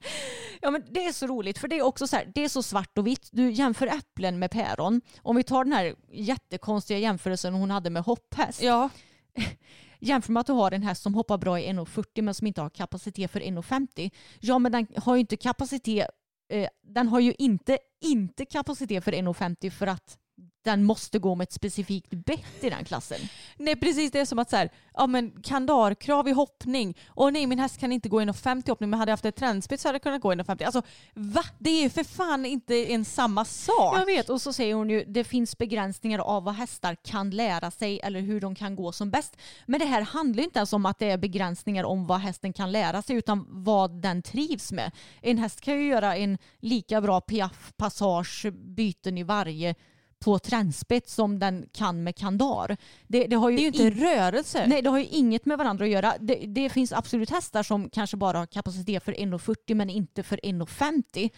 [SPEAKER 3] Ja, men det är så roligt för det är också så här, det är så svart och vitt. Du jämför äpplen med päron. Om vi tar den här jättekonstiga jämförelsen hon hade med hopphäst.
[SPEAKER 4] Ja, <laughs>
[SPEAKER 3] Jämför med att du har en häst som hoppar bra i 1,40 men som inte har kapacitet för 1,50. Ja men den har ju inte kapacitet eh, den har ju inte, inte kapacitet för 1,50 för att den måste gå med ett specifikt bett i den klassen.
[SPEAKER 4] nej precis det är som att så här, ja men kandarkrav i hoppning. Och nej min häst kan inte gå in och 50 hoppning men hade jag haft ett trendspets så hade jag kunnat gå in och 50. Alltså va? Det är ju för fan inte en samma sak.
[SPEAKER 3] Jag vet och så säger hon ju det finns begränsningar av vad hästar kan lära sig eller hur de kan gå som bäst. Men det här handlar ju inte ens om att det är begränsningar om vad hästen kan lära sig utan vad den trivs med. En häst kan ju göra en lika bra piaff, passage, byten i varje på trendspets som den kan med kandar. Det, det har ju
[SPEAKER 4] Det är ju inte
[SPEAKER 3] in-
[SPEAKER 4] rörelse.
[SPEAKER 3] Nej, det har ju inget med varandra att göra. Det, det finns absolut hästar som kanske bara har kapacitet för 1,40 men inte för 1,50.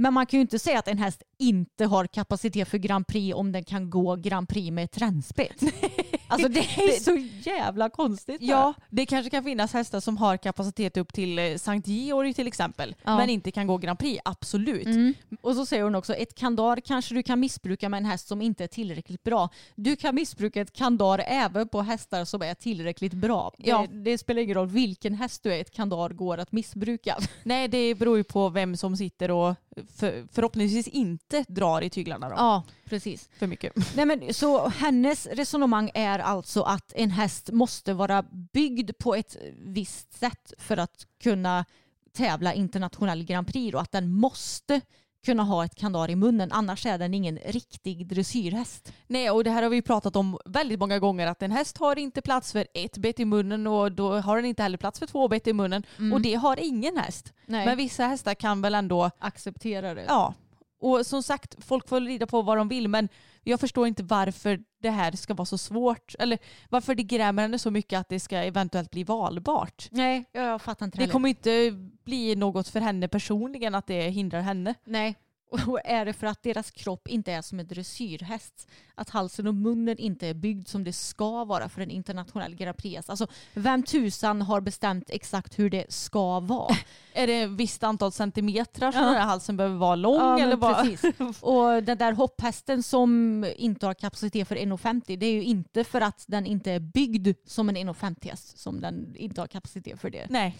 [SPEAKER 3] Men man kan ju inte säga att en häst inte har kapacitet för Grand Prix om den kan gå Grand Prix med ett trendspets. <laughs> alltså det är så jävla konstigt.
[SPEAKER 4] Ja, det kanske kan finnas hästar som har kapacitet upp till eh, Sankt Georg till exempel.
[SPEAKER 3] Ja.
[SPEAKER 4] Men inte kan gå Grand Prix, absolut.
[SPEAKER 3] Mm. Och så säger hon också, ett kandar kanske du kan missbruka med en häst som inte är tillräckligt bra. Du kan missbruka ett kandar även på hästar som är tillräckligt bra.
[SPEAKER 4] Ja.
[SPEAKER 3] Det, det spelar ingen roll vilken häst du är, ett kandar går att missbruka.
[SPEAKER 4] Nej, det beror ju på vem som sitter och för, förhoppningsvis inte drar i tyglarna då,
[SPEAKER 3] Ja, precis.
[SPEAKER 4] för mycket. <laughs>
[SPEAKER 3] Nej, men, så hennes resonemang är alltså att en häst måste vara byggd på ett visst sätt för att kunna tävla internationell Grand Prix och att den måste kunna ha ett kandar i munnen annars är den ingen riktig dressyrhäst.
[SPEAKER 4] Nej, och det här har vi pratat om väldigt många gånger att en häst har inte plats för ett bett i munnen och då har den inte heller plats för två bett i munnen och det har ingen häst.
[SPEAKER 3] Nej.
[SPEAKER 4] Men vissa hästar kan väl ändå,
[SPEAKER 3] accepterar det.
[SPEAKER 4] ja. Och som sagt, folk får rida på vad de vill men jag förstår inte varför det här ska vara så svårt. Eller varför det grämer henne så mycket att det ska eventuellt bli valbart.
[SPEAKER 3] Nej, jag fattar inte
[SPEAKER 4] Det
[SPEAKER 3] heller.
[SPEAKER 4] kommer inte bli något för henne personligen att det hindrar henne.
[SPEAKER 3] Nej. <laughs> Och är det för att deras kropp inte är som en dressyrhäst? Att halsen och munnen inte är byggd som det ska vara för en internationell Grand Prix? Alltså, vem tusan har bestämt exakt hur det ska vara? <laughs>
[SPEAKER 4] Är det ett visst antal centimeter som
[SPEAKER 3] Ja.
[SPEAKER 4] den här halsen behöver vara lång?
[SPEAKER 3] Ja,
[SPEAKER 4] eller vad?
[SPEAKER 3] precis. <laughs> Och den där hopphästen som inte har kapacitet för 1,50 det är ju inte för att den inte är byggd som en 1,50 häst som den inte har kapacitet för det.
[SPEAKER 4] Nej.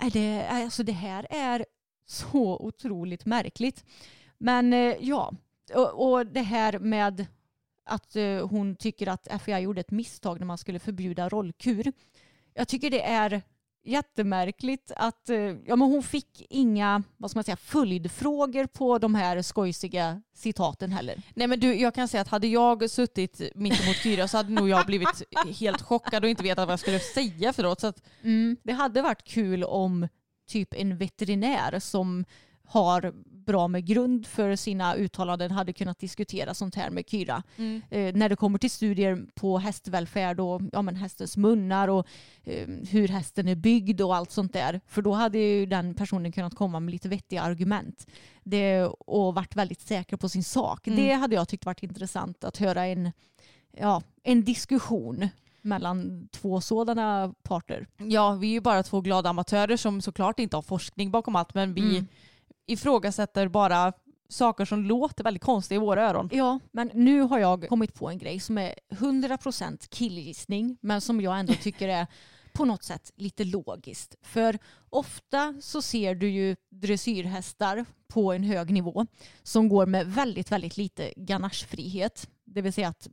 [SPEAKER 3] Nej, det, alltså det här är så otroligt märkligt. Men eh, ja, och, och det här med att eh, hon tycker att FIA gjorde ett misstag när man skulle förbjuda rollkur. Jag tycker det är jättemärkligt att eh, ja, men hon fick inga vad ska man säga, följdfrågor på de här skojsiga citaten heller.
[SPEAKER 4] Nej men du, jag kan säga att hade jag suttit mitt emot Kyra så hade nog jag blivit helt chockad och inte vetat vad jag skulle säga efteråt. Så att,
[SPEAKER 3] Det hade varit kul om typ en veterinär som har bra med grund för sina uttalanden hade kunnat diskutera sånt här med Kyra.
[SPEAKER 4] Mm.
[SPEAKER 3] Eh, när det kommer till studier på hästvälfärd och ja, men hästens munnar och eh, hur hästen är byggd och allt sånt där. För då hade ju den personen kunnat komma med lite vettiga argument det, och varit väldigt säker på sin sak.
[SPEAKER 4] Mm.
[SPEAKER 3] Det hade jag tyckt varit intressant att höra en, ja, en diskussion mellan två sådana parter.
[SPEAKER 4] Ja, vi är ju bara två glada amatörer som såklart inte har forskning bakom allt men vi
[SPEAKER 3] Mm.
[SPEAKER 4] ifrågasätter bara saker som låter väldigt konstiga i våra öron.
[SPEAKER 3] Ja, men nu har jag kommit på en grej som är 100% killgissning men som jag ändå tycker är på något sätt lite logiskt. För ofta så ser du ju dressyrhästar på en hög nivå som går med väldigt, väldigt lite ganachefrihet. Det vill säga att,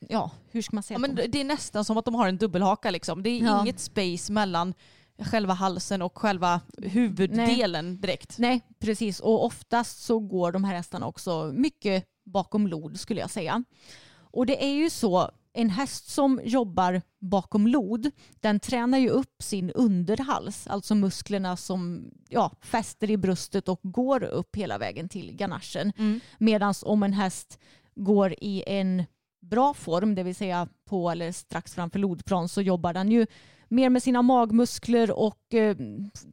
[SPEAKER 3] ja, hur ska man säga?
[SPEAKER 4] Ja, men
[SPEAKER 3] de-
[SPEAKER 4] det är nästan som att de har en dubbelhaka liksom. Det är
[SPEAKER 3] Ja.
[SPEAKER 4] inget space mellan själva halsen och själva huvuddelen direkt.
[SPEAKER 3] Nej, precis. Och oftast så går de här hästarna också mycket bakom lod skulle jag säga. Och det är ju så, en häst som jobbar bakom lod, den tränar ju upp sin underhals, alltså musklerna som ja, fäster i bröstet och går upp hela vägen till ganachen.
[SPEAKER 4] Mm.
[SPEAKER 3] Medan om en häst går i en bra form, det vill säga på eller strax framför lodplan, så jobbar den ju mer med sina magmuskler och eh,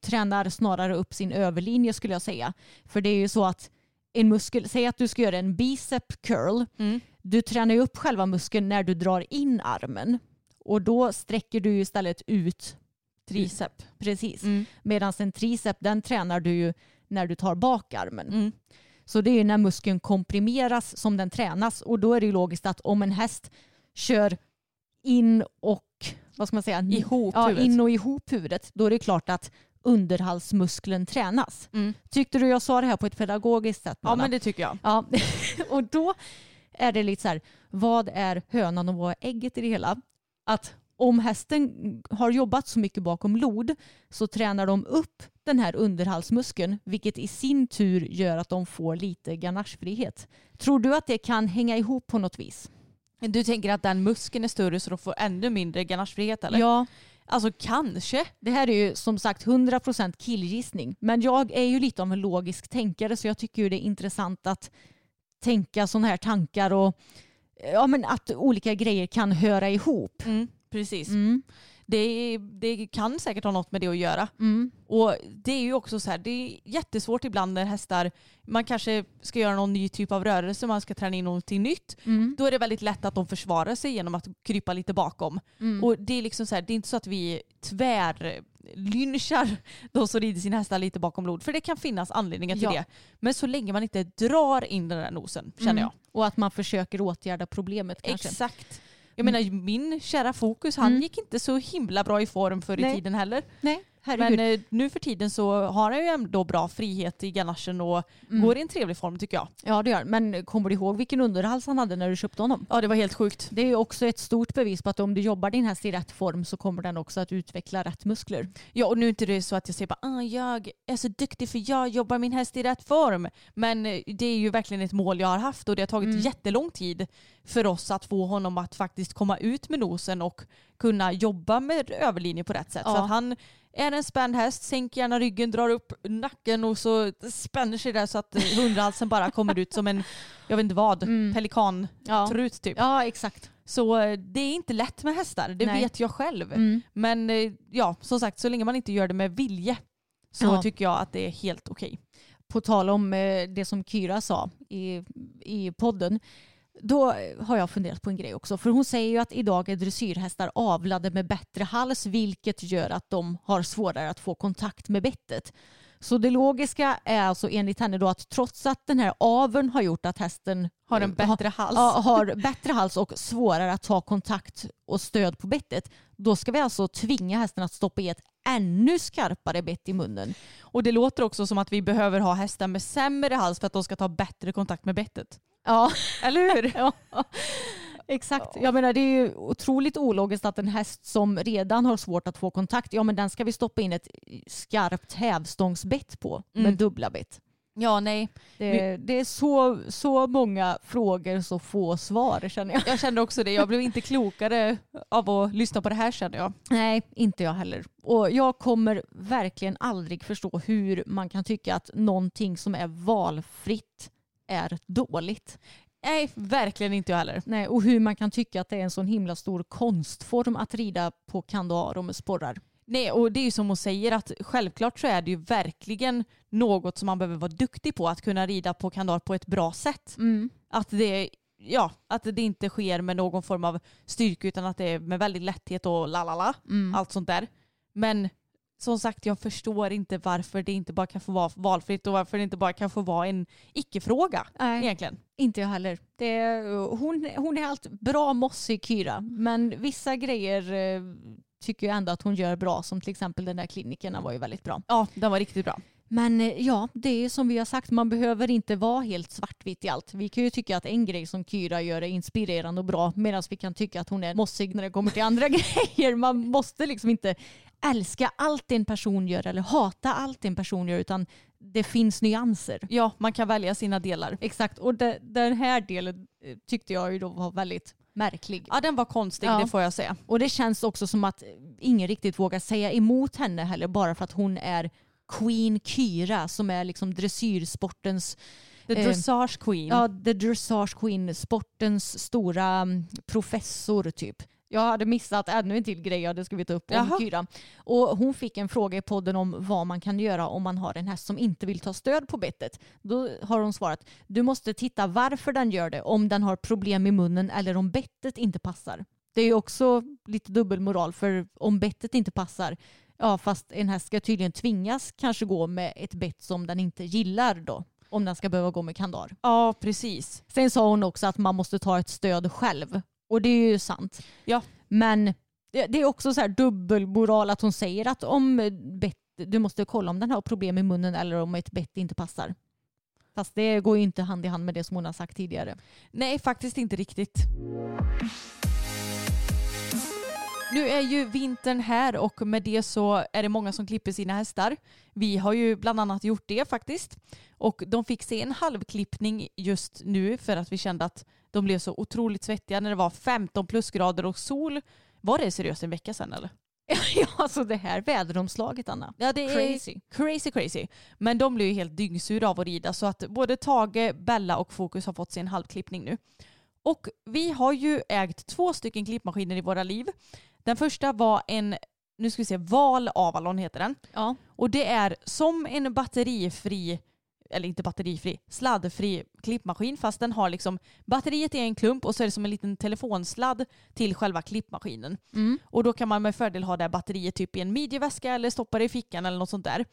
[SPEAKER 3] tränar snarare upp sin överlinje skulle jag säga. För det är ju så att en muskel, säg att du ska göra en bicep curl,
[SPEAKER 4] Mm.
[SPEAKER 3] du tränar ju upp själva muskeln när du drar in armen och då sträcker du istället ut
[SPEAKER 4] Tricep.
[SPEAKER 3] precis.
[SPEAKER 4] Mm.
[SPEAKER 3] Medan en tricep den tränar du ju när du tar bak armen. Så det är ju när muskeln komprimeras som den tränas och då är det ju logiskt att om en häst kör in och vad ska man säga?
[SPEAKER 4] Ihop
[SPEAKER 3] ja, in och ihop huvudet då är det klart att underhalsmuskeln tränas.
[SPEAKER 4] Mm.
[SPEAKER 3] Tyckte du jag sa det här på ett pedagogiskt sätt?
[SPEAKER 4] Ja
[SPEAKER 3] Nanna?
[SPEAKER 4] men det tycker jag.
[SPEAKER 3] Ja, <laughs> och då är det lite så här, vad är hönan och vad är ägget i det hela? Att om hästen har jobbat så mycket bakom lod så tränar de upp den här underhalsmuskeln vilket i sin tur gör att de får lite ganachefrihet. Tror du att det kan hänga ihop på något vis?
[SPEAKER 4] Du tänker att den muskeln är större så de får ännu mindre ganachefrihet eller?
[SPEAKER 3] Ja,
[SPEAKER 4] Alltså kanske.
[SPEAKER 3] det här är ju som sagt 100% killgissning men jag är ju lite av en logisk tänkare så jag tycker ju det är intressant att tänka sådana här tankar och ja, men att olika grejer kan höra ihop.
[SPEAKER 4] Mm. Precis.
[SPEAKER 3] Mm.
[SPEAKER 4] Det, det kan säkert ha något med det att göra.
[SPEAKER 3] Mm.
[SPEAKER 4] Och det är ju också så här, det är jättesvårt ibland när hästar, man kanske ska göra någon ny typ av rörelse, man ska träna in någonting nytt.
[SPEAKER 3] Mm.
[SPEAKER 4] Då är det väldigt lätt att de försvarar sig genom att krypa lite bakom.
[SPEAKER 3] Mm.
[SPEAKER 4] Och det är liksom så här, det är inte så att vi tvärlynchar de som rider sina hästar lite bakom lod. För det kan finnas anledningar till
[SPEAKER 3] Ja.
[SPEAKER 4] det. Men så länge man inte drar in den där nosen, känner
[SPEAKER 3] Mm.
[SPEAKER 4] jag.
[SPEAKER 3] Och att man försöker åtgärda problemet kanske.
[SPEAKER 4] Exakt. Jag menar min kära Fokus, han
[SPEAKER 3] Mm.
[SPEAKER 4] gick inte så himla bra i form förr i
[SPEAKER 3] Nej.
[SPEAKER 4] tiden heller.
[SPEAKER 3] Nej, herregud.
[SPEAKER 4] Men eh, nu för tiden så har han ju ändå bra frihet i ganachen och
[SPEAKER 3] Mm.
[SPEAKER 4] går i en trevlig form tycker jag.
[SPEAKER 3] Ja det gör Men kommer du ihåg vilken underhals han hade när du köpte honom?
[SPEAKER 4] Ja det var helt sjukt.
[SPEAKER 3] Det är ju också ett stort bevis på att om du jobbar din häst i rätt form så kommer den också att utveckla rätt muskler.
[SPEAKER 4] Ja och nu är inte det så att jag säger bara ah, jag är så duktig för jag jobbar min häst i rätt form. Men eh, det är ju verkligen ett mål jag har haft och det har tagit
[SPEAKER 3] Mm.
[SPEAKER 4] jättelång tid för oss att få honom att faktiskt komma ut med nosen och kunna jobba med överlinje på rätt sätt.
[SPEAKER 3] Ja.
[SPEAKER 4] För att han är en spänd häst, sänker gärna ryggen, drar upp nacken och så spänner sig där så att hundhalsen bara kommer ut som en, jag vet inte vad,
[SPEAKER 3] Mm.
[SPEAKER 4] pelikantrut
[SPEAKER 3] Ja.
[SPEAKER 4] typ.
[SPEAKER 3] ja, exakt.
[SPEAKER 4] Så eh, det är inte lätt med hästar, det
[SPEAKER 3] Nej.
[SPEAKER 4] vet jag själv.
[SPEAKER 3] Mm.
[SPEAKER 4] Men eh, ja, som sagt, så länge man inte gör det med vilje så
[SPEAKER 3] Ja.
[SPEAKER 4] tycker jag att det är helt okej.
[SPEAKER 3] På tal om eh, det som Kyra sa i, i podden. Då har jag funderat på en grej också. För hon säger ju att idag är dressyrhästar avlade med bättre hals vilket gör att de har svårare att få kontakt med bettet. Så det logiska är alltså enligt henne då att trots att den här aveln har gjort att hästen
[SPEAKER 4] Har en bättre hals.
[SPEAKER 3] ja, har bättre hals och svårare att ta kontakt och stöd på bettet. Då ska vi alltså tvinga hästen att stoppa i ett ännu skarpare bett i munnen.
[SPEAKER 4] Och det låter också som att vi behöver ha hästar med sämre hals för att de ska ta bättre kontakt med bettet.
[SPEAKER 3] Ja,
[SPEAKER 4] Eller hur? <laughs>
[SPEAKER 3] ja. Exakt. Jag menar det är ju otroligt ologiskt att en häst som redan har svårt att få kontakt, ja men den ska vi stoppa in ett skarpt hävstångsbett på med
[SPEAKER 4] Mm.
[SPEAKER 3] dubbla bett.
[SPEAKER 4] Ja, nej.
[SPEAKER 3] Det, det är så, så många frågor, så få svar känner jag.
[SPEAKER 4] Jag kände också det. Jag blev inte klokare av att lyssna på det här känner jag.
[SPEAKER 3] Nej, inte jag heller. Och jag kommer verkligen aldrig förstå hur man kan tycka att någonting som är valfritt är dåligt.
[SPEAKER 4] Nej, verkligen inte jag heller.
[SPEAKER 3] Nej, och hur man kan tycka att det är en sån himla stor konstform att rida på kandar och med sporrar.
[SPEAKER 4] Nej, och det är ju som hon säger att självklart så är det ju verkligen något som man behöver vara duktig på att kunna rida på kandar på ett bra sätt. Att det ja, att det inte sker med någon form av styrka utan att det är med väldigt lätthet och lalala, allt sånt där. Men som sagt, jag förstår inte varför det inte bara kan få vara valfritt och varför det inte bara kan få vara en icke-fråga
[SPEAKER 3] Nej.
[SPEAKER 4] egentligen.
[SPEAKER 3] Inte jag heller. Det är, hon, hon är allt bra mossig Kyra, men vissa grejer eh, tycker jag ändå att hon gör bra, som till exempel den där klinikerna var ju väldigt bra.
[SPEAKER 4] Ja, den var riktigt bra.
[SPEAKER 3] Men eh, ja, det är som vi har sagt, man behöver inte vara helt svartvitt i allt. Vi kan ju tycka att en grej som Kyra gör är inspirerande och bra, medan vi kan tycka att hon är mossig när det kommer till andra <laughs> grejer. Man måste liksom inte älska allt en person gör eller hata allt en person gör, utan det finns nyanser.
[SPEAKER 4] Ja, man kan välja sina delar.
[SPEAKER 3] Exakt, och det, den här delen eh, tyckte jag ju då var väldigt märklig.
[SPEAKER 4] Ja, den var konstig,
[SPEAKER 3] Ja.
[SPEAKER 4] det får jag säga.
[SPEAKER 3] Och det känns också som att ingen riktigt vågar säga emot henne heller bara för att hon är Queen Kyra som är liksom dressyrsportens
[SPEAKER 4] The
[SPEAKER 3] Eh,
[SPEAKER 4] Dressage Queen.
[SPEAKER 3] Ja, the dressage queen, sportens stora mm, professor typ. Jag hade missat ännu en till grej jag hade skrivit upp om
[SPEAKER 4] Jaha.
[SPEAKER 3] Kyra. Och hon fick en fråga i podden om vad man kan göra om man har en häst som inte vill ta stöd på bettet. Då har hon svarat, du måste titta varför den gör det, om den har problem i munnen eller om bettet inte passar. Det är också lite dubbelmoral för om bettet inte passar, ja fast en häst ska tydligen tvingas kanske gå med ett bett som den inte gillar då. Om den ska behöva gå med kandar.
[SPEAKER 4] ja, precis.
[SPEAKER 3] Sen sa hon också att man måste ta ett stöd själv. Och det är ju sant.
[SPEAKER 4] Ja.
[SPEAKER 3] Men det är också så här dubbelmoral att hon säger att om bett, du måste kolla om den har problem i munnen eller om ett bett inte passar. Fast det går ju inte hand i hand med det som hon har sagt tidigare.
[SPEAKER 4] Nej, faktiskt inte riktigt. Nu är ju vintern här och med det så är det många som klipper sina hästar. Vi har ju bland annat gjort det faktiskt. Och de fick se en halvklippning just nu för att vi kände att de blev så otroligt svettiga när det var 15 plusgrader och sol. Var det seriöst en vecka sedan eller? <laughs>
[SPEAKER 3] ja, alltså det här väderomslaget Anna.
[SPEAKER 4] Ja, det är
[SPEAKER 3] Crazy.
[SPEAKER 4] crazy, crazy. Men de blev ju helt dyngsura av att rida så att både Tage, Bella och Fokus har fått sin halvklippning nu. Och vi har ju ägt två stycken klippmaskiner i våra liv. Den första var en, nu ska vi se, Val Avalon heter den.
[SPEAKER 3] Ja.
[SPEAKER 4] Och det är som en batterifri, eller inte batterifri, sladdfri klippmaskin fast den har liksom batteriet i en klump och så är det som en liten telefonsladd till själva klippmaskinen.
[SPEAKER 3] Mm.
[SPEAKER 4] Och då kan man med fördel ha det här batteriet typ i en midjeväska eller stoppa det i fickan eller något sånt där.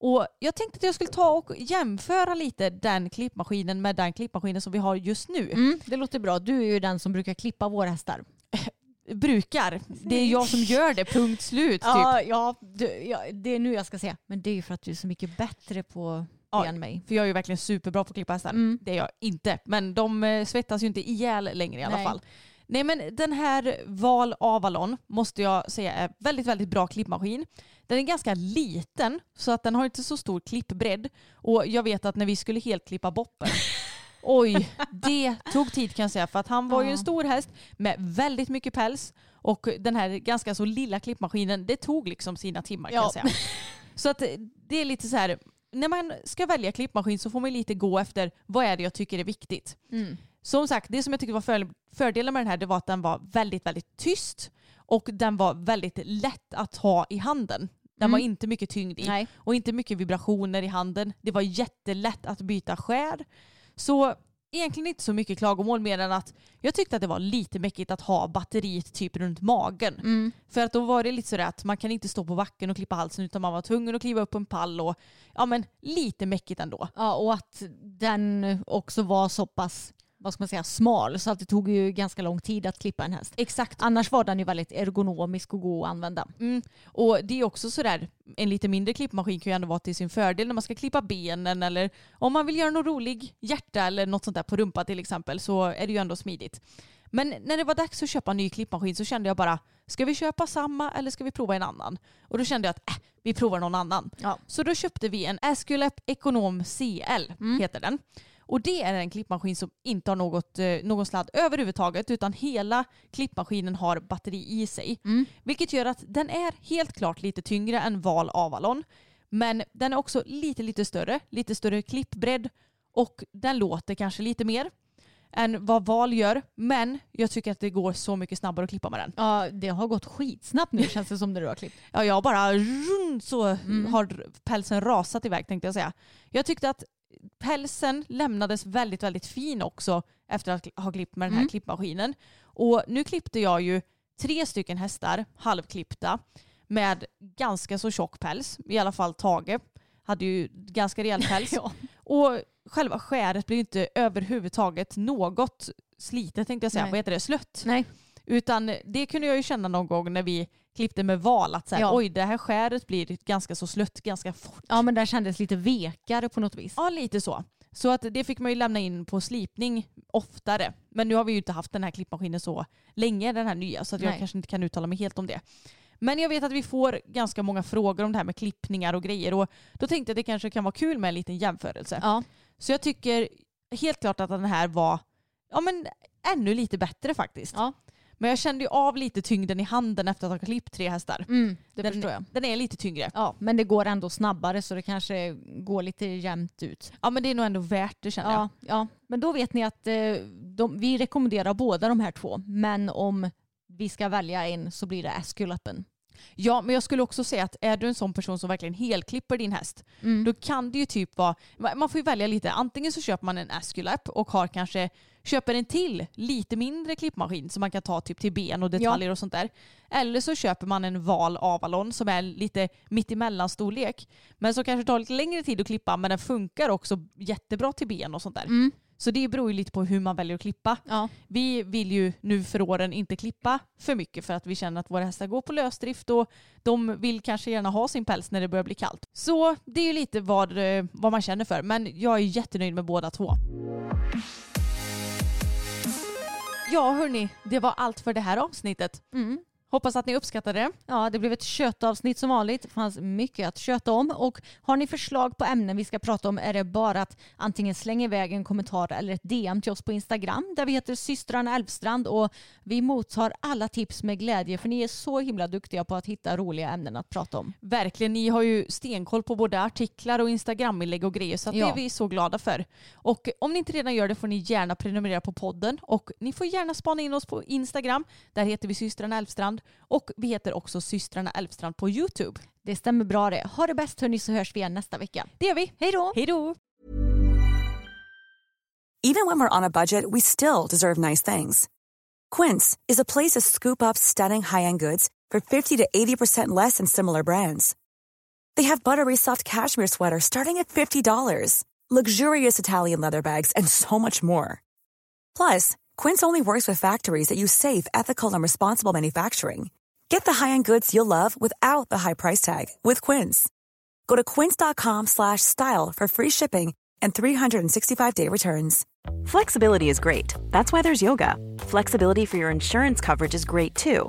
[SPEAKER 4] Och jag tänkte att jag skulle ta och jämföra lite den klippmaskinen med den klippmaskinen som vi har just nu.
[SPEAKER 3] Mm, det låter bra. Du är ju den som brukar klippa våra hästar. <laughs>
[SPEAKER 4] Brukar. Det är jag som gör det, punkt slut. <laughs> Typ.
[SPEAKER 3] Ja, ja, du, ja, det är nu jag ska säga. Men det är ju för att du är så mycket bättre på
[SPEAKER 4] Ja,
[SPEAKER 3] det än mig.
[SPEAKER 4] För jag är ju verkligen superbra på att klippa hästar.
[SPEAKER 3] Mm.
[SPEAKER 4] Det är jag inte. Men de eh, svettas ju inte ihjäl längre i alla
[SPEAKER 3] Nej.
[SPEAKER 4] fall. Nej men den här Val Avalon måste jag säga är väldigt, väldigt bra klippmaskin. Den är ganska liten så att den har inte så stor klippbredd. Och jag vet att när vi skulle helt klippa Boppen <laughs> Oj, det tog tid kan jag säga för att han var ju en stor häst med väldigt mycket päls och den här ganska så lilla klippmaskinen det tog liksom sina timmar kan
[SPEAKER 3] Ja.
[SPEAKER 4] jag säga. <laughs> Så att det är lite så här, när man ska välja klippmaskin så får man lite gå efter vad är det jag tycker är viktigt.
[SPEAKER 3] Mm.
[SPEAKER 4] Som sagt, det som jag tyckte var för, fördelen med den här det var att den var väldigt, väldigt tyst och den var väldigt lätt att ha i handen. Den
[SPEAKER 3] Mm.
[SPEAKER 4] var inte mycket tyngd i
[SPEAKER 3] Nej.
[SPEAKER 4] och inte mycket vibrationer i handen. Det var jättelätt att byta skär. Så egentligen inte så mycket klagomål mer än att jag tyckte att det var lite mäckigt att ha batteriet typ runt magen.
[SPEAKER 3] Mm.
[SPEAKER 4] För att då var det lite sådär att man kan inte stå på backen och klippa halsen utan man var tvungen att kliva upp på en pall och ja men lite mäckigt ändå.
[SPEAKER 3] Ja, och att den också var så pass vad ska man säga, smal så att det tog ju ganska lång tid att klippa en häst.
[SPEAKER 4] Exakt.
[SPEAKER 3] Annars var den ju väldigt ergonomisk och god att använda.
[SPEAKER 4] Mm. Och det är också sådär, en lite mindre klippmaskin kan ju ändå vara till sin fördel när man ska klippa benen eller om man vill göra något rolig hjärta eller något sånt där på rumpa till exempel så är det ju ändå smidigt. Men när det var dags att köpa en ny klippmaskin så kände jag bara, ska vi köpa samma eller ska vi prova en annan? Och då kände jag att äh, vi provar någon annan.
[SPEAKER 3] Ja.
[SPEAKER 4] Så då köpte vi en Asculap Econom CL,
[SPEAKER 3] Mm.
[SPEAKER 4] heter den. Och det är en klippmaskin som inte har något, eh, någon sladd överhuvudtaget utan hela klippmaskinen har batteri i sig.
[SPEAKER 3] Mm.
[SPEAKER 4] Vilket gör att den är helt klart lite tyngre än Val Avalon. Men den är också lite, lite större. Lite större klippbredd och den låter kanske lite mer än vad Val gör. Men jag tycker att det går så mycket snabbare att klippa med den.
[SPEAKER 3] ja, det har gått skitsnabbt nu känns det som när du har klippt.
[SPEAKER 4] Ja, jag bara så
[SPEAKER 3] Mm.
[SPEAKER 4] har pälsen rasat iväg tänkte jag säga. Jag tyckte att pälsen lämnades väldigt, väldigt fin också efter att ha klippt med den här
[SPEAKER 3] Mm.
[SPEAKER 4] klippmaskinen. Och nu klippte jag ju tre stycken hästar, halvklippta, med ganska så tjock päls. I alla fall Tage hade ju ganska rejäl <laughs> päls.
[SPEAKER 3] Ja.
[SPEAKER 4] Och själva skäret blir inte överhuvudtaget något slitet tänkte jag säga.
[SPEAKER 3] Nej.
[SPEAKER 4] Vad heter det? Slött.
[SPEAKER 3] Nej.
[SPEAKER 4] Utan det kunde jag ju känna någon gång när vi klippte med val att så här,
[SPEAKER 3] Ja.
[SPEAKER 4] oj det här skäret blir ganska så slött ganska fort.
[SPEAKER 3] ja, men den kändes lite vekare på något vis.
[SPEAKER 4] Ja lite så. Så att det fick man ju lämna in på slipning oftare. Men nu har vi ju inte haft den här klippmaskinen så länge den här nya så att jag
[SPEAKER 3] Nej.
[SPEAKER 4] kanske inte kan uttala mig helt om det. Men jag vet att vi får ganska många frågor om det här med klippningar och grejer och då tänkte jag att det kanske kan vara kul med en liten jämförelse.
[SPEAKER 3] Ja.
[SPEAKER 4] Så jag tycker helt klart att den här var ja, men ännu lite bättre faktiskt.
[SPEAKER 3] Ja.
[SPEAKER 4] Men jag kände ju av lite tyngden i handen efter att ha klippt tre hästar.
[SPEAKER 3] Mm, det
[SPEAKER 4] den,
[SPEAKER 3] förstår jag.
[SPEAKER 4] Den är lite tyngre.
[SPEAKER 3] Ja, men det går ändå snabbare så det kanske går lite jämnt ut.
[SPEAKER 4] Ja men det är nog ändå värt det känner jag.
[SPEAKER 3] Ja, ja, men då vet ni att eh, de, vi rekommenderar båda de här två. Men om vi ska välja en så blir det Asculapen.
[SPEAKER 4] Ja men jag skulle också säga att är du en sån person som verkligen helklipper din häst
[SPEAKER 3] Mm.
[SPEAKER 4] då kan det ju typ vara, man får ju välja lite, antingen så köper man en Asculap och har kanske, köper en till lite mindre klippmaskin som man kan ta typ till ben och detaljer och sånt där. Eller så köper man en Val Avalon som är lite mittemellan storlek men som kanske tar lite längre tid att klippa men den funkar också jättebra till ben och sånt där.
[SPEAKER 3] Mm.
[SPEAKER 4] Så det beror ju lite på hur man väljer att klippa.
[SPEAKER 3] Ja.
[SPEAKER 4] Vi vill ju nu för åren inte klippa för mycket för att vi känner att våra hästar går på lösdrift och de vill kanske gärna ha sin päls när det börjar bli kallt. Så det är ju lite vad, eh, vad man känner för men jag är jättenöjd med båda två. Ja hörni, det var allt för det här avsnittet.
[SPEAKER 3] Mm.
[SPEAKER 4] Hoppas att ni uppskattade det.
[SPEAKER 3] Ja, det blev ett köttavsnitt som vanligt. Det fanns mycket att köta om. Och har ni förslag på ämnen vi ska prata om är det bara att antingen slänga iväg en kommentar eller ett DM till oss på Instagram där vi heter systrarna Älvstrand och vi mottar alla tips med glädje för ni är så himla duktiga på att hitta roliga ämnen att prata om.
[SPEAKER 4] Verkligen, ni har ju stenkoll på både artiklar och instagraminlägg och grejer så det
[SPEAKER 3] Ja.
[SPEAKER 4] är vi så glada för. Och om ni inte redan gör det får ni gärna prenumerera på podden och ni får gärna spana in oss på Instagram. Där heter vi systrarna Älvstrand och vi heter också systrarna Älvstrand på Youtube.
[SPEAKER 3] Det stämmer bra det. Ha det bäst hörni så hörs vi igen nästa vecka.
[SPEAKER 4] Det gör vi.
[SPEAKER 3] Hej då!
[SPEAKER 4] Hej då!
[SPEAKER 6] Even when we're on a budget, we still deserve nice things. Quince is a place to scoop up stunning high-end goods for 50 to 80% less than similar brands. They have buttery soft cashmere sweaters starting at $50, luxurious Italian leather bags, and so much more. Plus, Quince only works with factories that use safe, ethical, and responsible manufacturing. Get the high-end goods you'll love without the high price tag with Quince. Go to quince.com slash style for free shipping and 365-day returns.
[SPEAKER 7] Flexibility is great. That's why there's yoga. Flexibility for your insurance coverage is great too.